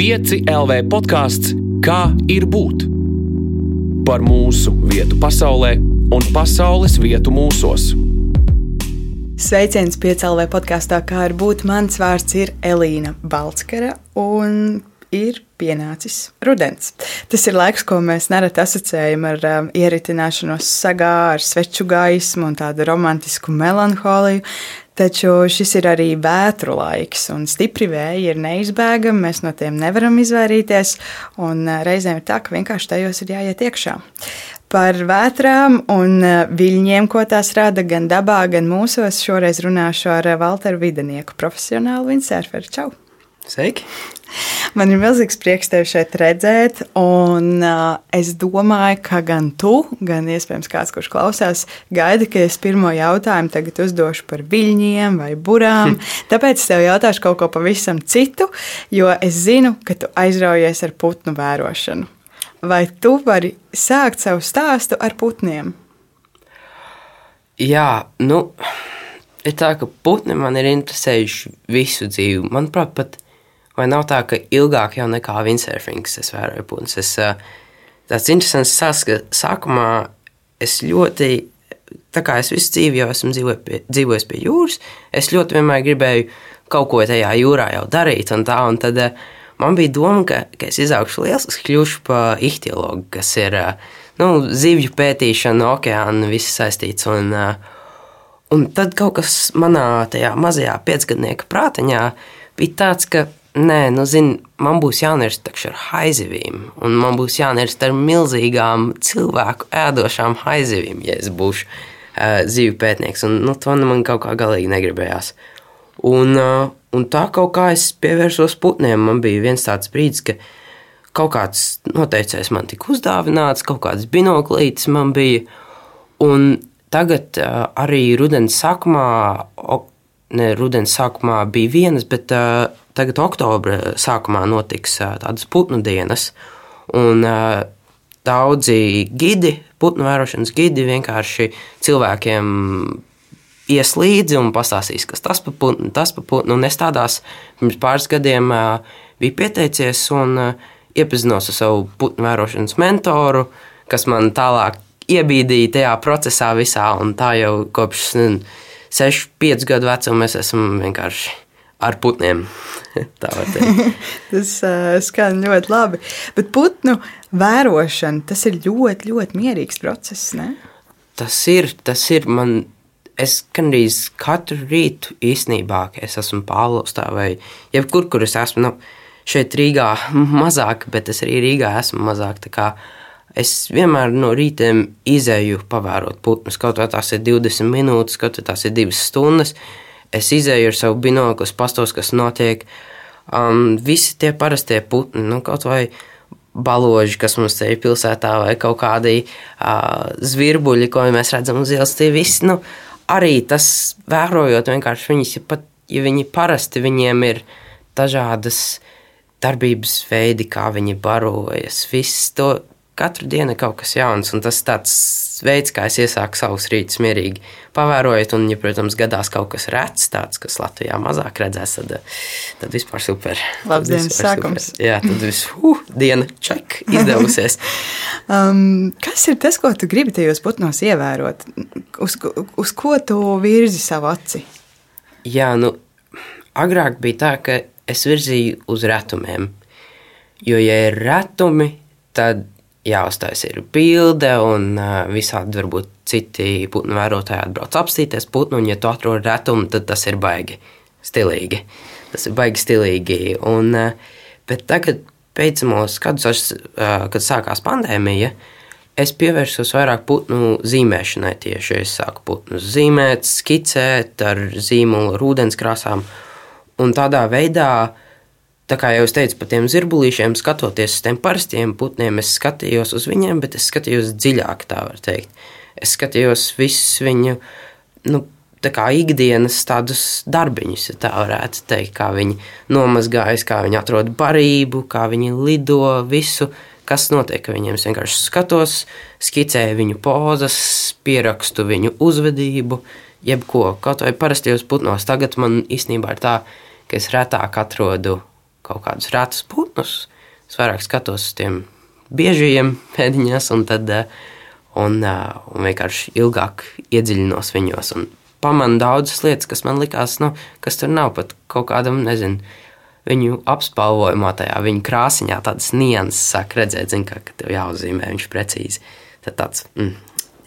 5 LV podkāsts Kā ir būt? Par mūsu vietu pasaulē un pasaules vietu mūsos. Sveiciens piecēlē podkāstā, kā ir būt. Mans vārds ir Elīna Balskara, un ir pienācis rudens. Tas ir laiks, ko mēs nereti asociējam ar um, ieritināšanos sagā, ar sveču gaismu un tādu romantisku melanholiju. Taču šis ir arī vētru laiks, un stipri vēji ir neizbēgami. Mēs no tiem nevaram izvairīties, un uh, reizēm ir tā, ka vienkārši tajos ir jāiet iekšā. Par vētrām un uh, viļņiem, ko tās rada gan dabā, gan mūsos, šoreiz runāšu ar uh, Walteru Vidanieku, profesionālu windsurferu. Čau! Sveiki! Man ir milzīgs prieks tevi šeit redzēt, un uh, es domāju, ka gan tu, gan iespējams kāds, kurš klausās, gaida, ka es pirmo jautājumu tagad uzdošu par viļņiem vai burām. Tāpēc es tev jautāšu kaut ko pavisam citu, jo es zinu, ka tu aizraujies ar putnu vērošanu. Vai tu vari sākt savu stāstu ar putniem? Jā, nu, ir tā, ka putni man ir interesējuši visu dzīvi. Manuprāt, pat Vai nav tā, ka ilgāk jau nekā windsurfings es vēroju putnus? Es, tāds interesants stāsts, ka sākumā es ļoti, tā kā es visu dzīvi jau esmu dzīvojis pie, dzīvojis pie jūras, es ļoti vienmēr gribēju kaut ko tajā jūrā jau darīt un tā, un tad man bija doma, ka, ka es izaugšu liels, es kļūšu par ihtiologu, kas ir, nu, zivju pētīšana, okeāna, viss saistīts, un, un tad kaut kas manā tajā mazajā piecgadnieka prātaņā bija tāds, ka Nē, nu, zini, man būs jānirst ar haizivīm, un man būs jānirst ar milzīgām cilvēku ēdošām haizivīm, ja es būšu uh, zivju pētnieks. Un, nu, to nu man kaut kā galīgi negribējās. Un, uh, un tā kaut kā es pievērsos putniem. Man bija viens tāds brīdis, ka kaut kāds noteicējs man tika uzdāvināts, kaut kāds binoklītis man bija. Un tagad uh, arī rudens sākumā, ne rudens sākumā bija vienas, bet uh, tagad oktobra sākumā notiks tādas putnu dienas. Un, Daudzi gidi, putnu vērošanas gidi vienkārši cilvēkiem ies līdzi un pastāstīs, kas tas par putnu, tas par putnu. Un es tādās pirms pāris gadiem biju pieteicies un iepazinos ar savu putnu vērošanas mentoru, kas man tālāk iebīdīja tajā procesā visā. Un tā jau kopš 6, 5 gadu vecuma mēs esam vienkārši ar putniem. tas uh, skan ļoti labi. Bet putnu vērošana tas ir ļoti, ļoti mierīgs process. Ne? Tas ir, tas ir man. Es gandrīz katru rītu īstenībā, ka es esmu pārlūstā vai jebkur, kur es esmu. Nu, šeit Rīgā mazāk, bet es arī Rīgā esmu mazāk. Es vienmēr no rītiem izēju pavērot putnus. Kaut vai tās ir 20 minūtes, kaut vai tās ir 2 stundas. Uh, es izēju ar savu binoklu, pastos, kas notiek. Um, visi tie parastie putni, nu, kaut vai baloži, kas mums te ir pilsētā, vai kaut kādi uh, zvirbuļi, ko mēs redzam uz ielas, tie visi, nu, arī tas vērojot vienkārši viņus, ja pat, ja viņi parasti viņiem ir dažādas darbības veidi, kā viņi barojas, viss to, katru dienu kaut kas jauns, un tas ir tāds veids, kā es iesāku savus rītus mierīgi pavērojot. Un, ja, protams, gadās kaut kas rets, tāds, kas Latvijā mazāk redzēs, tad, tad vispār super. Labdienas sākums. Super. Jā, tad viss, uh, diena čak, izdevusies. um, kas ir tas, ko tu gribi tajos putnos ievērot? Uz, uz ko tu virzi savu aci? Jā, nu, agrāk bija tā, ka es virzīju uz retumiem. Jo, ja ir retumi, tad jāuztais ir bilde, un visādi varbūt citi putnu vērotāji atbrauc apstīties putnu, un ja tu atrod retumu, tad tas ir baigi stilīgi. Tas ir baigi stilīgi. Un, bet tagad, pēcamos gadus, uh, kad sākās pandēmija, es pievērsos vairāk putnu zīmēšanai tieši. Es sāku putnu zīmēt, skicēt ar zīmolu, ūdenskrāsām, un tādā veidā uh, Tā kā jau es teicu par tiem zirbulīšiem, skatoties uz tiem parastiem putniem, es skatījos uz viņiem, bet es skatījos dziļāk, tā var teikt. Es skatījos visus viņu nu, kā ikdienas tādus darbiņus, ja tā varētu teikt, kā viņi nomazgājas, kā viņi atrod barību, kā viņi lido, visu, kas notiek ar viņiem. Es vienkārši skatos, skicēju viņu pozas, pierakstu viņu uzvedību, jebko, kaut vai parastajos putnos. Tagad man īstenībā ir tā, ka es retāk atrodu kaut kādus rētus putnus. Es vairāk skatos uz tiem biežajiem pēdiņās, un tad un, un vienkārši ilgāk iedziļinos viņos. Pamanu daudzas lietas, kas man likās, nu, kas tur nav pat kaut kādam, nezinu, viņu apspalvojumā, tajā viņa krāsiņā, tādas nianses sāk redzēt, zin, ka, ka tev jāuzzīmē viņš precīzi. Tad tāds, mm,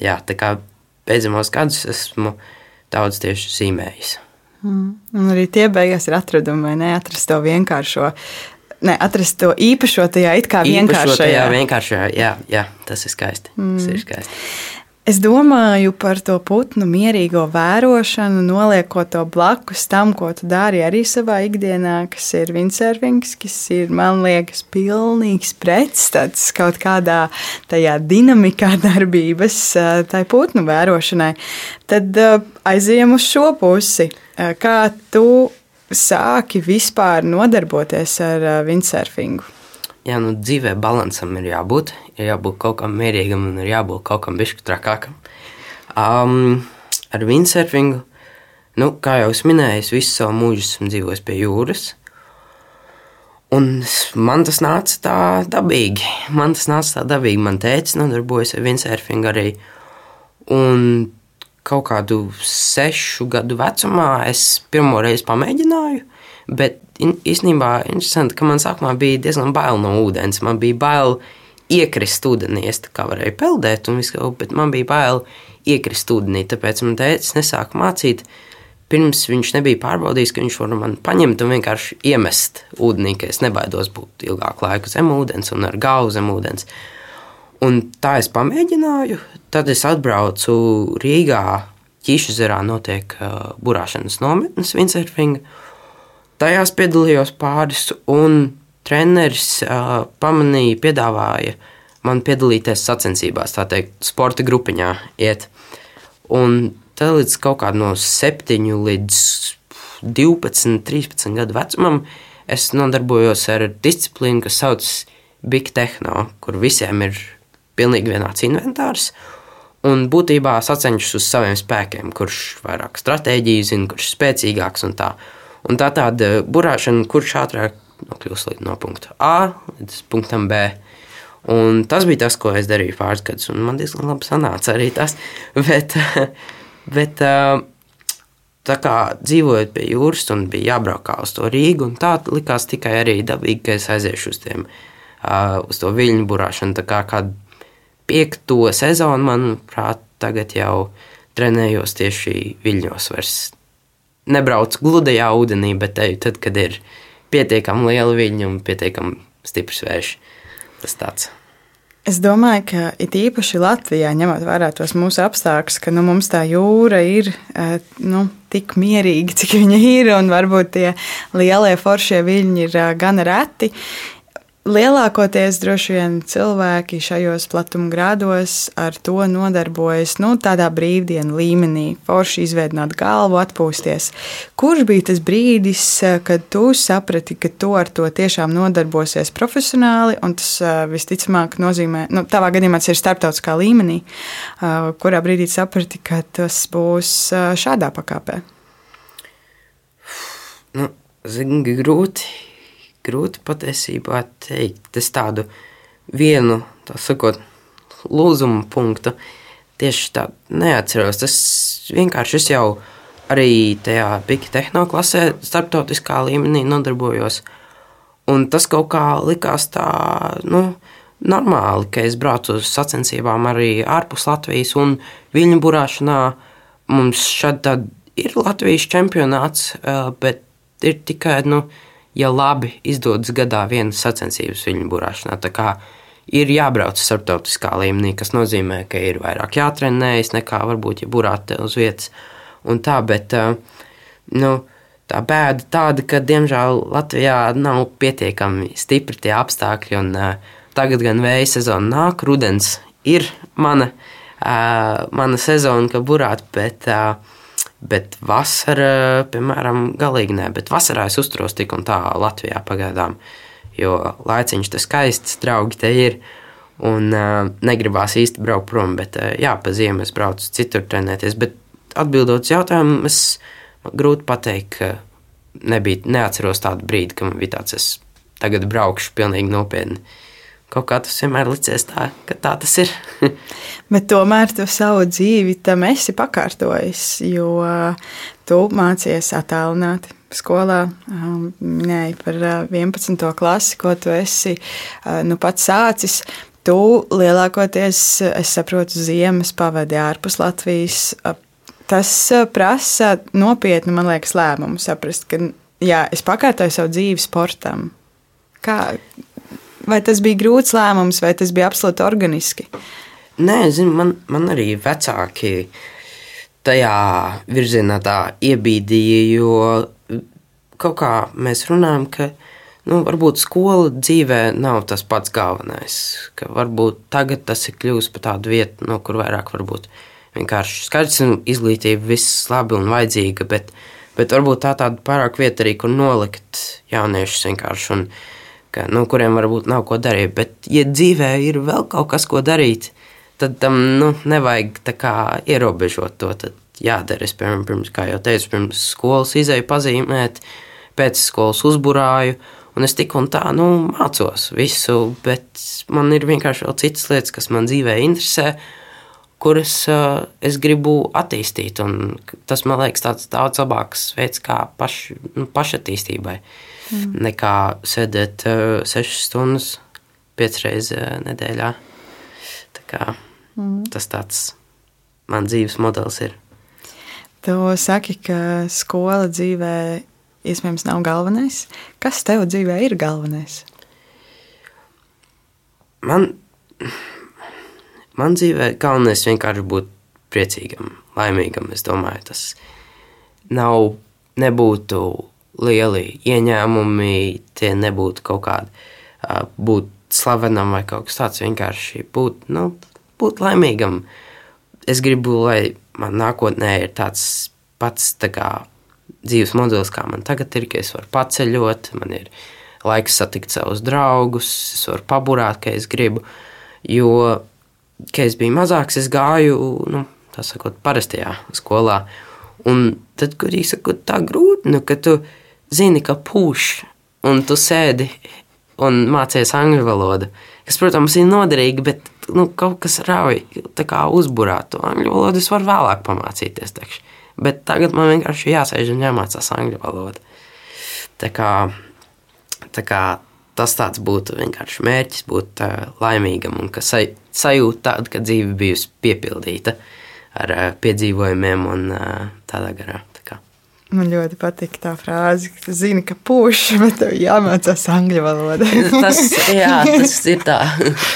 jā, tā kā beidzamos gadus esmu daudz tieši zīmējis. Mm. Un arī tie beigās ir atradumi, vai ne? Atrast to vienkāršo. Ne, atrast to īpašo tajā it kā vienkāršajā. vienkāršajā jā, jā, tas ir skaisti. Mm. Tas ir skaisti. Es domāju par to putnu mierīgo vērošanu, noliekot to blakus tam, ko tu dari arī savā ikdienā, kas ir windsurfings, kas ir, man liekas, pilnīgs pretstats kaut kādā tajā dinamikā darbības, tai putnu vērošanai. Tad aizējam uz šo pusi. Kā tu sāki vispār nodarboties ar windsurfingu? Jā, nu, dzīvē balansam ir jābūt. Ir jābūt kaut kam mierīgam un ir jābūt kaut kam bišķi trakākam. Um, ar windsurfingu, nu, kā jau es minēju, es visu savu mūžu esmu dzīvojis pie jūras. Un man tas nāca tā dabīgi. Man tas nāca tā dabīgi. Man teica, nodarbojas ar windsurfingu arī. Un kaut kādu sešu gadu vecumā es pirmo reizi pamēģināju. Bet īstenībā interesanti, ka man sākumā bija diezgan bail no ūdens. Man bija bail iekrist ūdenī. Es kā varēju peldēt, un visu, bet man bija bail iekrist ūdenī. Tāpēc man teica, nesāku mācīt. Pirms viņš nebija pārbaudījis, ka viņš var man paņemt un vienkārši iemest ūdenī, ka es nebaidos būt ilgāku laiku zem ūdens un ar galvu zem ūdens. Un tā es pamēģināju. Tad es atbraucu Rīgā. Ķīšezerā notiek uh, burāšanas nometnes, windsurfinga. Tajās piedalījos pāris, un treneris uh, pamanīja, piedāvāja man piedalīties sacensībās, tā teikt, sporta grupiņā iet. Un tad līdz kaut kādam no 7 līdz 12, 13 gadu vecumam es nodarbojos ar disciplīnu, kas saucas Big Tehno, kur visiem ir pilnīgi vienāds inventārs. Un būtībā sacenšas uz saviem spēkiem, kurš vairāk stratēģiju zina, kurš ir spēcīgāks un tā. Un tā tāda burāšana, kurš ātrāk nokļūst no punkta A līdz punktam B. Un tas bija tas, ko es darīju pāris gadus, un man diezgan labi sanāca arī tas. Bet, bet tā kā dzīvojot pie jūras, un bija jābrauk uz to Rīgu, un tā likās tikai arī dabīgi, ka es aiziešu uz, tiem, uz to viļņu burāšanu. Tā kā kādu piekto sezonu, manuprāt, tagad jau trenējos tieši viļņos vairs nebraucu gludajā ūdenī, bet eju tad, kad ir pietiekami liela viļņa un pietiekami stiprs vējš. Tas tāds. Es domāju, ka it īpaši Latvijā, ņemot vērā tos mūsu apstākļus, ka nu, mums tā jūra ir eh, nu, tik mierīga, cik viņa ir, un varbūt tie lielie foršie viļņi ir eh, gan reti. Lielākoties droši vien cilvēki šajos platumgrādos ar to nodarbojas nu, tādā brīvdienu līmenī, forši izveidot galvu, atpūsties. Kurš bija tas brīdis, kad tu saprati, ka tu ar to tiešām nodarbosies profesionāli, un tas visticamāk nozīmē, nu, tavā gadījumā tas ir starptautiskā līmenī, kurā brīdī saprati, ka tas būs šādā pakāpē? Nu, zini, grūti grūti patiesībā teikt. Es tādu vienu, tā sakot, lūzumu punktu tieši tādu neatceros. Tas vienkārši es jau arī tajā Big Tehno klasē, starptautiskā līmenī nodarbojos. Un tas kaut kā likās tā, nu, normāli, ka es braucu uz sacensībām arī ārpus Latvijas un viļņu burāšanā. Mums šad ir Latvijas čempionāts, eh, bet ir tikai, nu, ja labi izdodas gadā vienas sacensības viļņu burāšanā. Tā kā ir jābrauc starptautiskā līmenī, kas nozīmē, ka ir vairāk jātrenējas nekā varbūt, ja burāt uz vietas. Un tā, bet eh, nu, tā bēda tāda, ka diemžēl Latvijā nav pietiekami stipri tie apstākļi. Un, uh, tagad gan vēja sezona nāk, rudens ir mana, uh, mana sezona, ka burāt, bet Bet vasarā, piemēram, galīgi nē, bet vasarā es uzturos tik un tā Latvijā pagaidām. Jo laiciņš tas skaists, draugi te ir. Un uh, negribās īsti braukt prom, bet uh, jā, pa ziemu es braucu citur trenēties. Bet atbildot uz jautājumu, es grūti pateikt, ka nebija, neatceros tādu brīdi, ka man bija tāds, es tagad braukšu pilnīgi nopietni. Kaut kā tas vienmēr licies tā, ka tā tas ir. Bet tomēr tu savu dzīvi tam esi pakārtojis, jo tu mācies attālināti skolā. Minēji par 11. klasi, ko tu esi nu, pats sācis. Tu lielākoties, es saprotu, ziemas pavadi ārpus Latvijas. Tas prasa nopietnu, man liekas, lēmumu saprast, ka jā, es pakārtoju savu dzīvi sportam. Kā, vai tas bija grūts lēmums, vai tas bija absolūti organiski? Nē, zinu, man, man arī vecāki tajā virzienā iebīdīja, jo kaut kā mēs runājam, ka nu, varbūt skola dzīvē nav tas pats galvenais. Ka varbūt tagad tas ir kļuvis par tādu vietu, no kur vairāk varbūt vienkārši skaidrs, un izglītība viss labi un vajadzīga, bet, bet varbūt tā tāda pārāk vieta arī, kur nolikt jauniešus vienkārši, un ka, nu, kuriem varbūt nav ko darīt. Bet, ja dzīvē ir vēl kaut kas, ko darīt, tad tam nu, nevajag kā ierobežot to. Tad jādara, es, piemēram, pirms, kā jau teicu, pirms skolas izēju pazīmēt, pēc skolas uzburāju, Un es tik un tā nu, mācos visu, bet man ir vienkārši vēl citas lietas, kas man dzīvē interesē, kuras uh, es gribu attīstīt. Tas man liekas tāds daudz labāks veids, kā paš, nu, pašattīstībai, mm. nekā sēdēt uh, sešas stundas piecas reizes uh, nedēļā. Tā kā, mm. Tas tāds man dzīves modelis ir. Tu saki, ka skola dzīvē iespējams nav galvenais. Kas tev dzīvē ir galvenais? Man, man dzīvē galvenais vienkārši būt priecīgam, laimīgam. Es domāju, tas nav, nebūtu lieli ieņēmumi, tie nebūtu kaut kādi, būt slavenam vai kaut kas tāds. Vienkārši būt, nu, būt laimīgam. Es gribu, lai man nākotnē ir tāds pats tā kā dzīves modelis, kā man tagad ir, ka es varu paceļot, man ir laiks satikt savus draugus, es varu paburāt, ka es gribu. Jo, kad es biju mazāks, es gāju, nu, tā sakot, parastajā skolā. Un tad, kad īsi sakot, tā grūti, nu, ka tu zini, ka pūš, un tu sēdi un mācies angļu valodu. Kas, protams, ir noderīgi, bet nu, kaut kas rauj uzburāt to angļu valodu. Es varu vēlāk pamācīties. Tekšu. Bet tagad man vienkārši jāsēž un jāmācās angļu valoda. Tā kā, tā kā tas tāds būtu vienkārši mērķis, būt uh, laimīgam un ka saj, sajūta tāda, ka dzīve bijusi piepildīta ar uh, piedzīvojumiem un uh, tādā garā. Tā Man ļoti patīk tā frāze, ka zini, ka pūš, bet tev jāmācās angļu valoda. tas, jā, tas ir tā,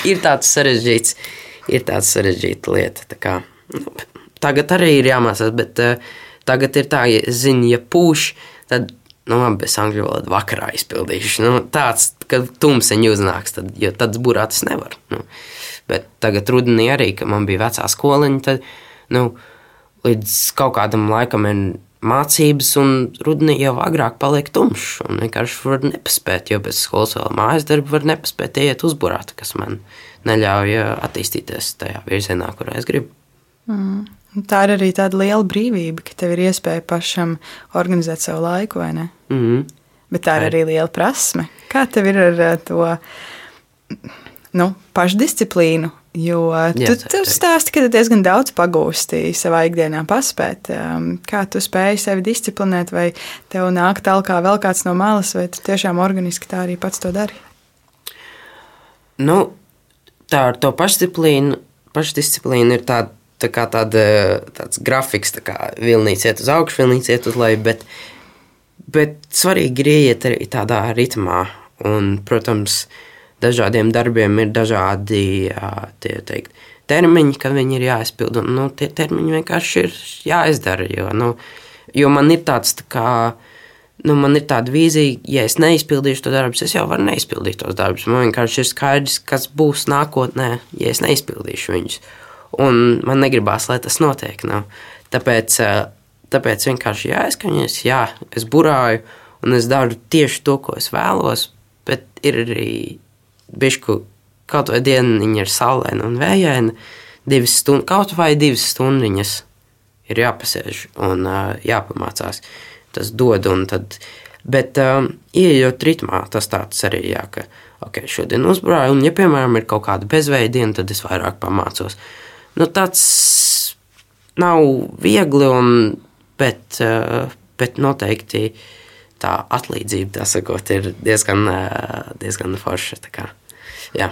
ir tāds sarežģīts, ir tāds sarežģīta lieta. Tā kā, nu, Tagad arī ir jāmācās, bet uh, tagad ir tā, ja es zinu, ja pūš, tad nu, labi, es angļu valodu vakarā izpildīšu. Nu, tāds, ka tumsiņi uznāks, tad, jo tad burāt es nevaru. Nu. Bet tagad rudenī arī, kad man bija vecā skoliņa, tad nu, līdz kaut kādam laikam ir mācības, un rudenī jau agrāk paliek tumšs. Un vienkārši var nepaspēt, jo bez skolas vēl mājas darbu var nepaspēt iet uzburāt, kas man neļauj attīstīties tajā virzienā, kurā es gribu. Mm. Tā ir arī tāda liela brīvība, ka tev ir iespēja pašam organizēt savu laiku, vai ne? Mm -hmm. Bet tā ir arī liela prasme. Kā tev ir ar eh, to nu, pašdisciplīnu? Jo Jā, tu, tu stāsti, ka tu diezgan daudz pagūsti savā ikdienā, paspēt. Um, kā tu spēj sevi disciplinēt, vai tev nāk tālāk vēl kāds no malas, vai tu tiešām organiski tā arī pats to dari? Nu, tā ar to pašdisciplīnu, pašdisciplīnu ir tāda tā kā tāda, tāds grafiks, tā kā vilnīca iet uz augšu, vilnīca iet uz leju, bet, bet svarīgi ir iet arī tādā ritmā. Un, protams, dažādiem darbiem ir dažādi tie, teikt, termiņi, kad viņi ir jāizpild. Un, nu, tie termiņi vienkārši ir jāizdara. Jo, nu, jo man ir tāds tā kā. Nu, man ir tāda vīzija, ja es neizpildīšu to darbu, es jau varu neizpildīt tos darbus. Man vienkārši ir skaidrs, kas būs nākotnē, ja es neizpildīšu viņus. Un man negribās, lai tas notiek. Nav. Tāpēc, eh, tāpēc vienkārši jāizskaņojas, jā, es burāju un es daru tieši to, ko es vēlos, bet ir arī bišku kaut vai dieniņa ir saulaina un vējaina, divas stundas, kaut vai divas stundiņas ir jāpasēž un uh, jāpamācās. Tas dod, un tad Bet, um, ieejot ritmā, tas tāds arī, jā, ka, ok, šodien uzbrāju, un, ja, piemēram, ir kaut kāda bezveida diena, tad es vairāk pamācos. Nu, tāds nav viegli, un, bet, uh, bet noteikti tā atlīdzība, tā sakot, ir diezgan, uh, diezgan forša. Kā, jā.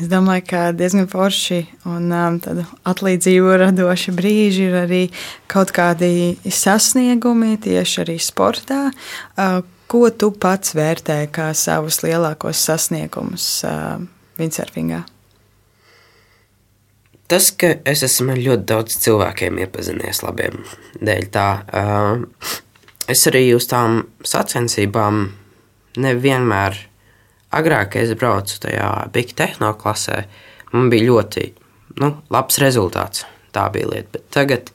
Es domāju, ka diezgan forši un um, atlīdzību radoši brīži ir arī kaut kādi sasniegumi tieši arī sportā. Uh, ko tu pats vērtē kā savus lielākos sasniegumus uh, windsurfingā? Tas, ka es esmu ļoti daudz cilvēkiem iepazinies labiem dēļ tā. Uh, es arī uz tām sacensībām nevienmēr agrāk, kad es braucu tajā Big Tehno klasē, man bija ļoti nu, labs rezultāts. Tā bija lieta. Bet tagad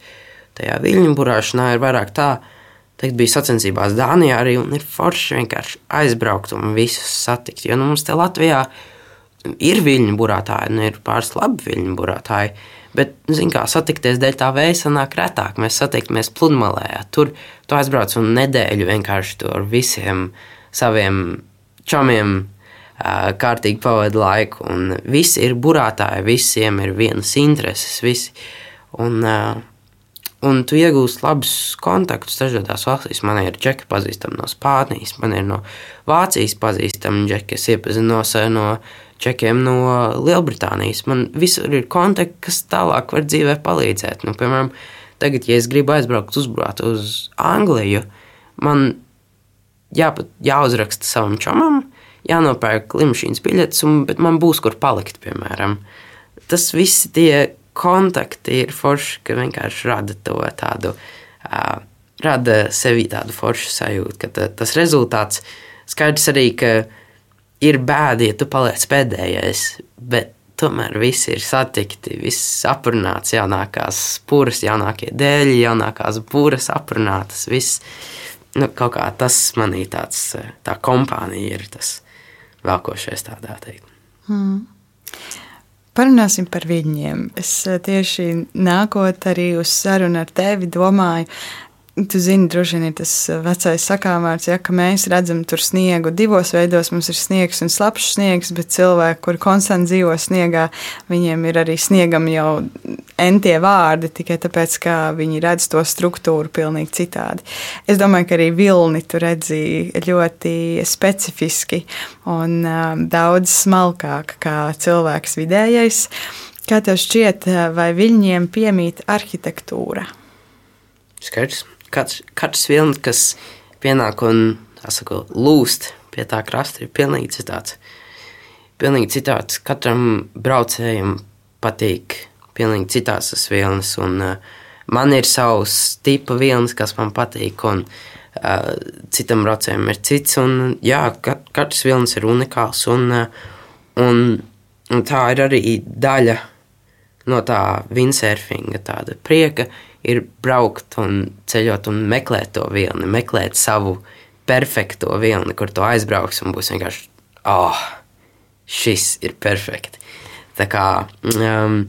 tajā viļņu burāšanā ir vairāk tā, ka bija sacensībās Dānijā arī un ir forši vienkārši aizbraukt un visus satikt. Jo nu, mums te Latvijā ir viļņu burātāji, un ir pāris labi viļņu burātāji. Bet, zināmā kā satikties dēļ tā vēja sanāk retāk. Mēs satiekamies pludmalē. Tur tu aizbrauc un nedēļu vienkārši tur ar visiem saviem čomiem kārtīgi pavadu laiku. Un visi ir burātāji, visiem ir vienas intereses. Visi. Un, un tu iegūsi labus kontaktus dažādās valstīs. Man ir džeki pazīstami no Spānijas, man ir no Vācijas pazīstami džeki, kas iepazinos no čekiem no Lielbritānijas. Man visur ir kontakti, kas tālāk var dzīvē palīdzēt. Nu, piemēram, tagad, ja es gribu aizbraukt uzbraukt uz Angliju, man jāpat, jāuzraksta savam čomam, jānopērk lidmašīnas biļetes, un, man būs kur palikt, piemēram. Tas viss tie kontakti ir forši, ka vienkārši rada to tādu, uh, rada sevī tādu foršu sajūtu, ka ta, tas rezultāts skaidrs arī, ka ir bēdi, ja tu paliec pēdējais, bet tomēr visi ir satikti, viss aprunāts, jaunākās puras, jaunākie dēļi, jaunākās puras aprunātas, viss. Nu, kaut kā tas manī tāds, tā kompānija ir tas velkošais tādā teikt. Hmm. Parunāsim par viņiem. Es eh, tieši nākot arī uz sarunu ar tevi, domāju, Tu zini, droši vien ir tas eh, vecais sakāmvārds, ja, ka mēs redzam tur sniegu divos veidos. Mums ir sniegs un slapjš sniegs, bet cilvēki, kuri konstanti dzīvo sniegā, viņiem ir arī sniegam jau entie vārdi, tikai tāpēc, ka viņi redz to struktūru pilnīgi citādi. Es domāju, ka arī vilni tu redzi ļoti specifiski un um, daudz smalkāk kā cilvēks vidējais. Kā tev šķiet, vai viņiem piemīt arhitektūra? Skaidrs katrs, katrs vilnis, kas pienāk un saku, lūst pie tā krasta, ir pilnīgi citāds. Pilnīgi citāds. Katram braucējam patīk pilnīgi citāds tas vilnis. Un, uh, man ir savs tipa vilnis, kas man patīk, un uh, citam braucējam ir cits. Un, jā, katrs vilnis ir unikāls. Un, uh, un, un tā ir arī daļa no tā windsurfinga, tāda prieka, ir braukt un ceļot un meklēt to vilni, meklēt savu perfekto vilni, kur tu aizbrauks un būs vienkārši, ah, oh, šis ir perfekti. Tā kā um,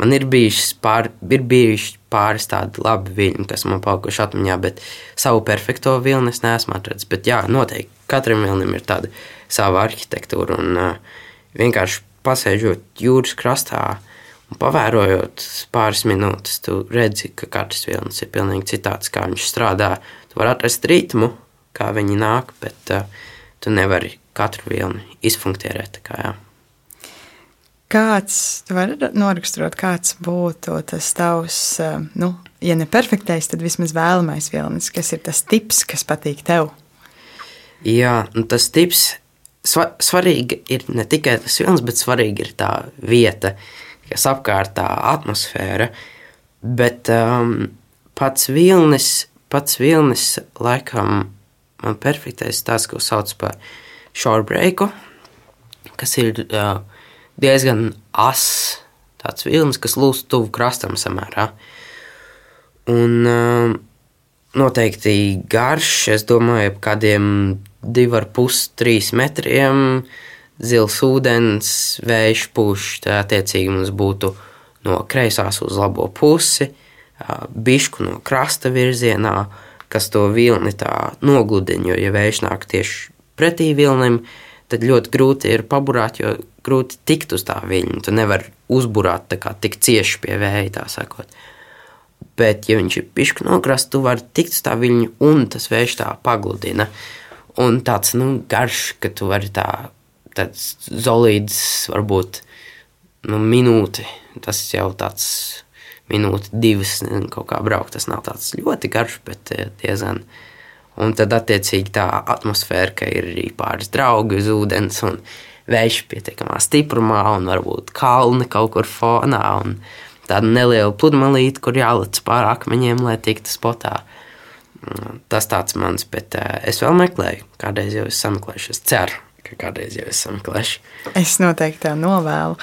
man ir bijušas pār, ir bijuši pāris tādi labi viļņi, kas man palikuši atmiņā, bet savu perfekto vilni es neesmu atradzis. Bet jā, noteikti katram vilnim ir tāda sava arhitektūra un uh, vienkārši pasēžot jūras krastā, uh, Un pavērojot pāris minūtes, tu redzi, ka katrs vilnis ir pilnīgi citāds, kā viņš strādā. Tu vari atrast ritmu, kā viņi nāk, bet uh, tu nevari katru vilni izfunktierēt. Kā, jā. kāds, tu vari noraksturot, kāds būtu tas tavs, uh, nu, ja ne perfektais, tad vismaz vēlamais vilnis, kas ir tas tips, kas patīk tev? Jā, nu tas tips, sva, svarīgi ir ne tikai tas vilnis, bet svarīgi ir tā vieta. Uh, kas apkārt tā atmosfēra, bet um, pats vilnis, pats vilnis laikam man perfektais tas, ko sauc par shorebreaku, kas ir uh, diezgan as, tāds vilnis, kas lūst tuvu krastam samērā. Un uh, noteikti garš, es domāju, ap kādiem divi ar pus, trīs metriem, uh, zils ūdens, vējš pūš, tā attiecīgi mums būtu no kreisās uz labo pusi, bišku no krasta virzienā, kas to vilni tā nogludina. Jo, ja vējš nāk tieši pretī vilnim, tad ļoti grūti ir paburāt, jo grūti tikt uz tā viļņa. Tu nevari uzburāt tā kā tik cieši pie vēja, tā sakot. Bet, ja viņš ir pišķi nokrasts, tu vari tikt uz tā viļņa, un tas vējš tā pagludina. Un tāds nu, garš, ka tu vari tā, tāds zolīds, varbūt nu, minūti. Tas jau tāds minūte, divas, nezinu, kaut kā braukt. Tas nav tāds ļoti garš, bet eh, diezgan. Un tad, attiecīgi, tā atmosfēra, ka ir arī pāris draugi uz ūdens, un vējš pietiekamā stiprumā, un varbūt kalni kaut kur fonā, un tāda neliela pludmalīte, kur jālec pāri akmeņiem, lai tiktu spotā. Mm, tas tāds mans, bet uh, es vēl meklēju, kādreiz jau esmu sameklējis. Es ceru, ka kādreiz jau esmu sameklējis. Es noteikti tā novēlu.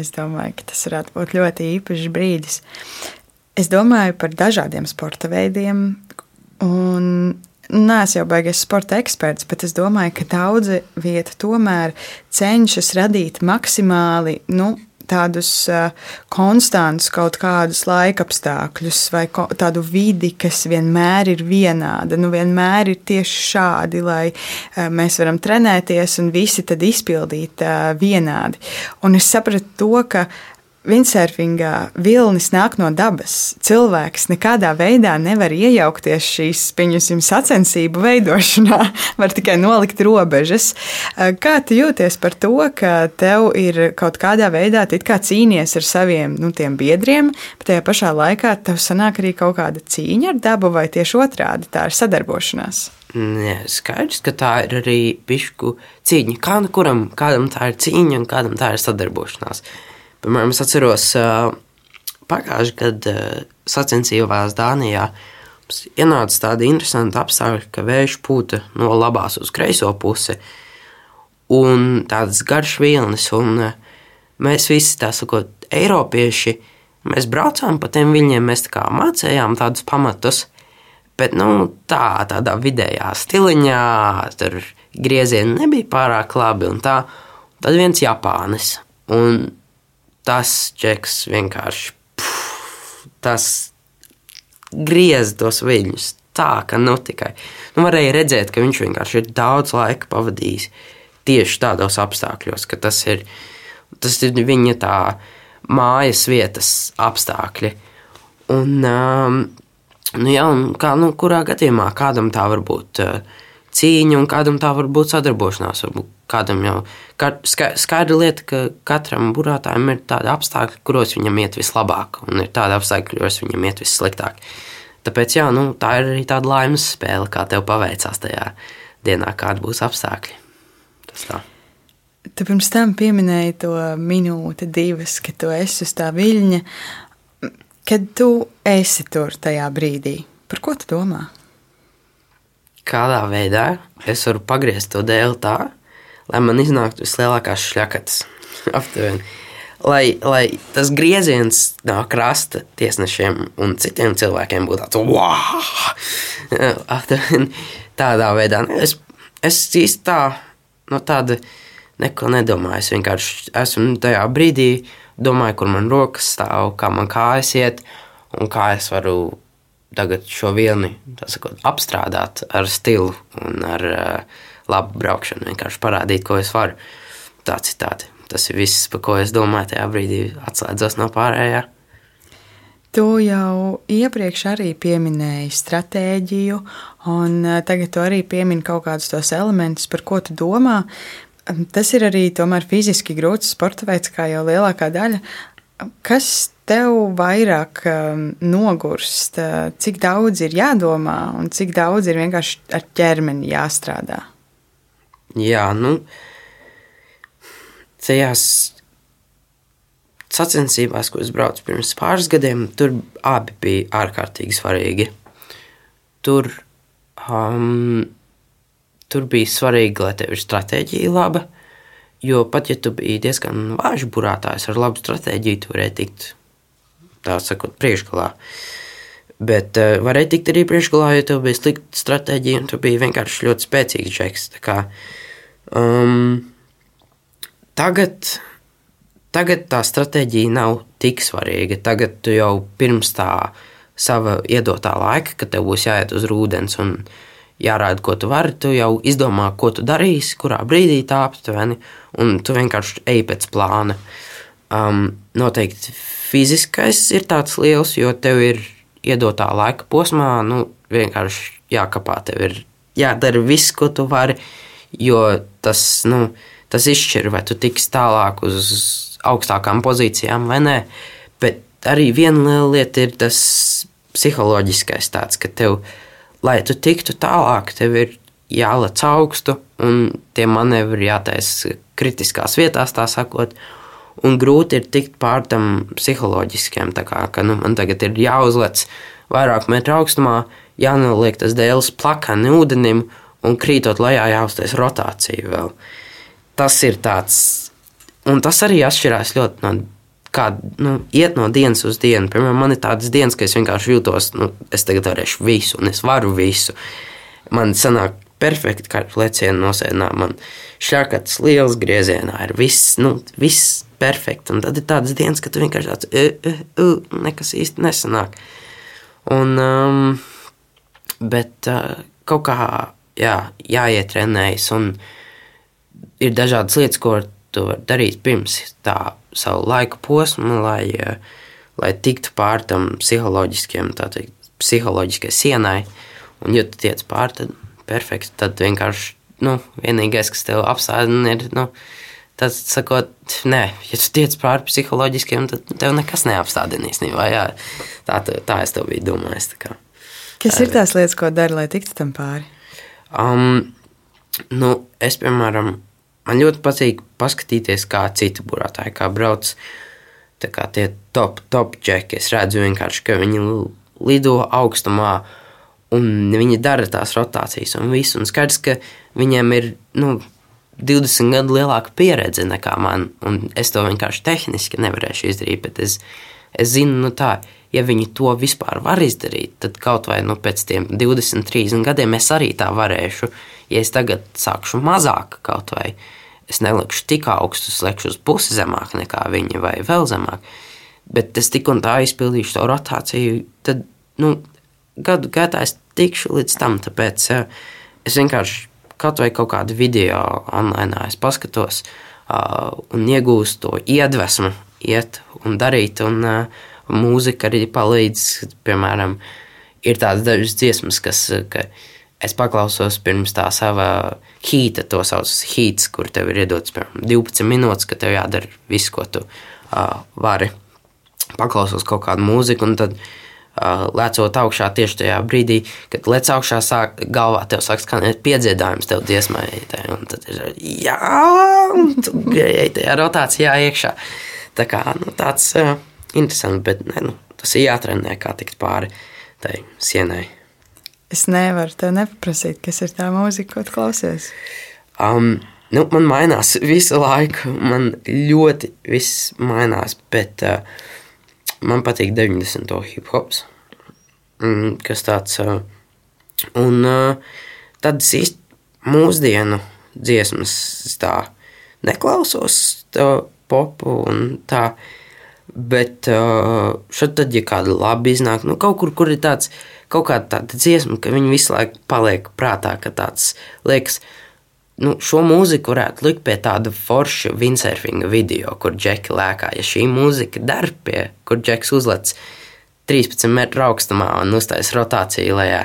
Es domāju, ka tas varētu būt ļoti īpašs brīdis. Es domāju par dažādiem sporta veidiem, un Nē, es jau baigies sporta eksperts, bet es domāju, ka daudzi vieta tomēr cenšas radīt maksimāli nu, tādus uh, konstantus kaut kādus laikapstākļus vai tādu vidi, kas vienmēr ir vienāda. Nu, vienmēr ir tieši šādi, lai uh, mēs varam trenēties un visi tad izpildīt uh, vienādi. Un es sapratu to, ka Windsurfingā vilnis nāk no dabas. Cilvēks nekādā veidā nevar iejaukties šīs, pieņemsim, sacensību veidošanā, var tikai nolikt robežas. Eh, kā tu jūties par to, ka tev ir kaut kādā veidā kā cīnies ar saviem nu, biedriem, bet tajā pašā laikā tev sanāk arī kaut kāda cīņa ar dabu, vai tieši otrādi tā ir sadarbošanās? Nē, skaidrs, ka tā ir arī pišku cīņa. Kā nu kādam tā ir cīņa un kādam tā ir sadarbošanās. Piemēram, es atceros pagājušajā gadā sacensībās Dānijā. Ienāca tāda interesanta apstākļa, ka vējš pūta no labās uz kreiso pusi, un tāds garš vilnis. Un mēs visi, tā sakot, eiropieši, mēs braucām pa tiem viļņiem, mēs tā mācījām tādus pamatus, bet nu, tā, tādā vidējā stiliņā, tur griezieni nebija pārāk labi. Tā, tad viens Japānis. Un tas čeks vienkārši puf, tas griez tos viļņus tā, ka nu tikai nu, varēja redzēt, ka viņš vienkārši ir daudz laika pavadījis tieši tādos apstākļos, ka tas ir, tas ir viņa tā mājas vietas apstākļi. Un, um, nu, jā, un kā, nu, kurā gadījumā kādam tā var būt uh, cīņa, un kādam tā var būt sadarbošanās. Varbūt kādam jau skaidra lieta, ka katram burātājam ir tādi apstākļi, kuros viņam iet vislabāk, un ir tādi apstākļi, kuros viņam iet vissliktāk. Tāpēc jā, nu, tā ir arī tāda laimes spēle, kā tev paveicās tajā dienā, kāda būs apstākļi. Tas tā. Tu pirms tam pieminēji to minūti, divas, kad tu esi uz tā viļņa. Kad tu esi tur tajā brīdī, par ko tu domā? Kādā veidā es varu pagriezt to dēlu tā, lai man iznāktu vislielākās šļakatas. Aptuveni. Lai, lai tas grieziens no krasta tiesnešiem un citiem cilvēkiem būtu tāds - wow! Tādā veidā. Es, es īsti tā, no tāda neko nedomāju. Es vienkārši esmu tajā brīdī, domāju, kur man rokas stāv, kā man kājas iet un kā es varu tagad šo vilni sakot, apstrādāt ar stilu un ar uh, labu braukšanu, vienkārši parādīt, ko es varu. Tā citādi. Tas ir viss, par ko es domāju tajā brīdī, atslēdzos no pārējā. Tu jau iepriekš arī pieminēji stratēģiju, un eh, tagad tu arī piemini kaut kādus tos elementus, par ko tu domā. Tas ir arī tomēr fiziski grūts sporta veids, kā jau lielākā daļa. Kas tev vairāk nogurst, cik daudz ir jādomā un cik daudz ir vienkārši ar ķermeni jāstrādā? Jā, nu, tajās sacensībās, ko es braucu pirms pāris gadiem, tur abi bija ārkārtīgi svarīgi. Tur, um, tur bija svarīgi, lai tev ir stratēģija laba, jo pat ja tu biji diezgan vājš burātājs ar labu stratēģiju, tu varēji tikt, tā sakot, priekšgalā. Bet uh, varēja tikt arī priekšgalā, ja tev bija slikta stratēģija un tu biji vienkārši ļoti spēcīgs džeks. Kā Um, tagad, tagad tā stratēģija nav tik svarīga. Tagad tu jau pirms tā sava iedotā laika, kad tev būs jāiet uz ūdens un jārāda, ko tu vari. Tu jau izdomā, ko tu darīsi, kurā brīdī tā aptuveni, un tu vienkārši ej pēc plāna. Um, noteikti fiziskais ir tāds liels, jo tev ir iedotā laika posmā, nu, vienkārši jākapā. Tev ir jādara viss, ko tu vari, jo tas, nu, tas izšķir, vai tu tiksi tālāk uz augstākām pozīcijām vai nē. Bet arī viena liela lieta ir tas psiholoģiskais tāds, ka tev, lai tu tiktu tālāk, tev ir jālec augstu un tie manevri jātaisa kritiskās vietās, tā sakot. Un grūti ir tikt pār tam psiholoģiskiem. Kā, ka, nu, man tagad ir jāuzlec vairāk metru augstumā, jānoliek tas dēls plakani ūdenim un krītot lejā jāuztais rotācija vēl. Tas ir tāds, un tas arī atšķirās ļoti no kā nu, iet no dienas uz dienu. Piemēram, man ir tādas dienas, ka es vienkārši jūtos, nu, es tagad varēšu visu, un es varu visu. Man sanāk perfekti, kā leciena nosēdinā. Man šākats liels griezienā ir viss, nu, viss perfekti. Un tad ir tādas dienas, ka tu vienkārši tāds, uh, uh, uh, nekas īsti nesanāk. Un, um, bet uh, kaut kā jā, jāiet trenējas, un ir dažādas lietas, ko tu vari darīt pirms tā savu laika posmu, lai, uh, lai tiktu pār tam psiholoģiskiem, tā teikt, psiholoģiskai sienai. Un, ja tu tiec pār, tad perfekti. Tad vienkārši nu, vienīgais, kas tev apstādina, ir nu, tas, sakot, nē, ja tu tiec pāri psiholoģiskiem, tad tev nekas neapstādina īstenībā. Jā, tā, tā es tev biju domājis. Kas ir tās lietas, ko dari, lai tiktu tam pāri? Um, nu, es, piemēram, man ļoti patīk paskatīties, kā citi burātāji, kā brauc kā tie top, top džeki. Es redzu vienkārši, ka viņi lido augstumā, un viņi dara tās rotācijas un visu. Un skaidrs, ka viņiem ir nu, 20 gadu lielāka pieredze nekā man, un es to vienkārši tehniski nevarēšu izdarīt. Bet es, es zinu, nu tā, ja viņi to vispār var izdarīt, tad kaut vai nu, pēc tam 20, 30 gadiem es arī tā varēšu. Ja es tagad sākšu mazāk kaut vai, es nelikšu tik augstu, es lekšu uz pusi zemāk nekā viņi vai vēl zemāk. Bet es tik un tā izpildīšu to rotāciju, tad nu, gadu gaitā es tikšu līdz tam. Tāpēc uh, es vienkārši kaut vai kaut kādu video online paskatos uh, un iegūstu to iedvesmu, iet un darīt. Un, uh, mūzika arī palīdz. Piemēram, ir tādas dažas dziesmas, kas ka es paklausos pirms tā sava hīta, to sauc par hīts, kur tev ir iedots piemēram, 12 minūtes, ka tev jādara viss, ko tu uh, vari. Paklausos kaut kādu mūziku, un tad lecot augšā tieši tajā brīdī, kad lec augšā, sāk, galvā tev sāk skanēt piedziedājums tev dziesmai. Un tad ir jā, un tu ej tajā rotācijā iekšā. Tā kā nu, tāds. Uh, interesanti, bet ne, nu, tas ir jātrenē, kā tikt pāri tai sienai. Es nevaru te nepaprasīt, kas ir tā mūzika, ko klausies. Um, nu, man mainās visu laiku. Man ļoti viss mainās, bet uh, man patīk 90. hip hops. Kas tāds un tādas īsti mūsdienu dziesmas tā neklausos, tā popu un tā. Bet šeit, tad, ja kāda labi iznāk, nu, kaut kur, kur ir tāds, kaut kāda tāda dziesma, ka viņi visu laiku paliek prātā, ka tāds liekas, nu, šo mūziku varētu likt pie tāda forša windsurfinga video, kur džeki lēkā. Ja šī mūzika der pie, kur džeks uzlec 13 metru augstumā un uztais rotāciju lejā,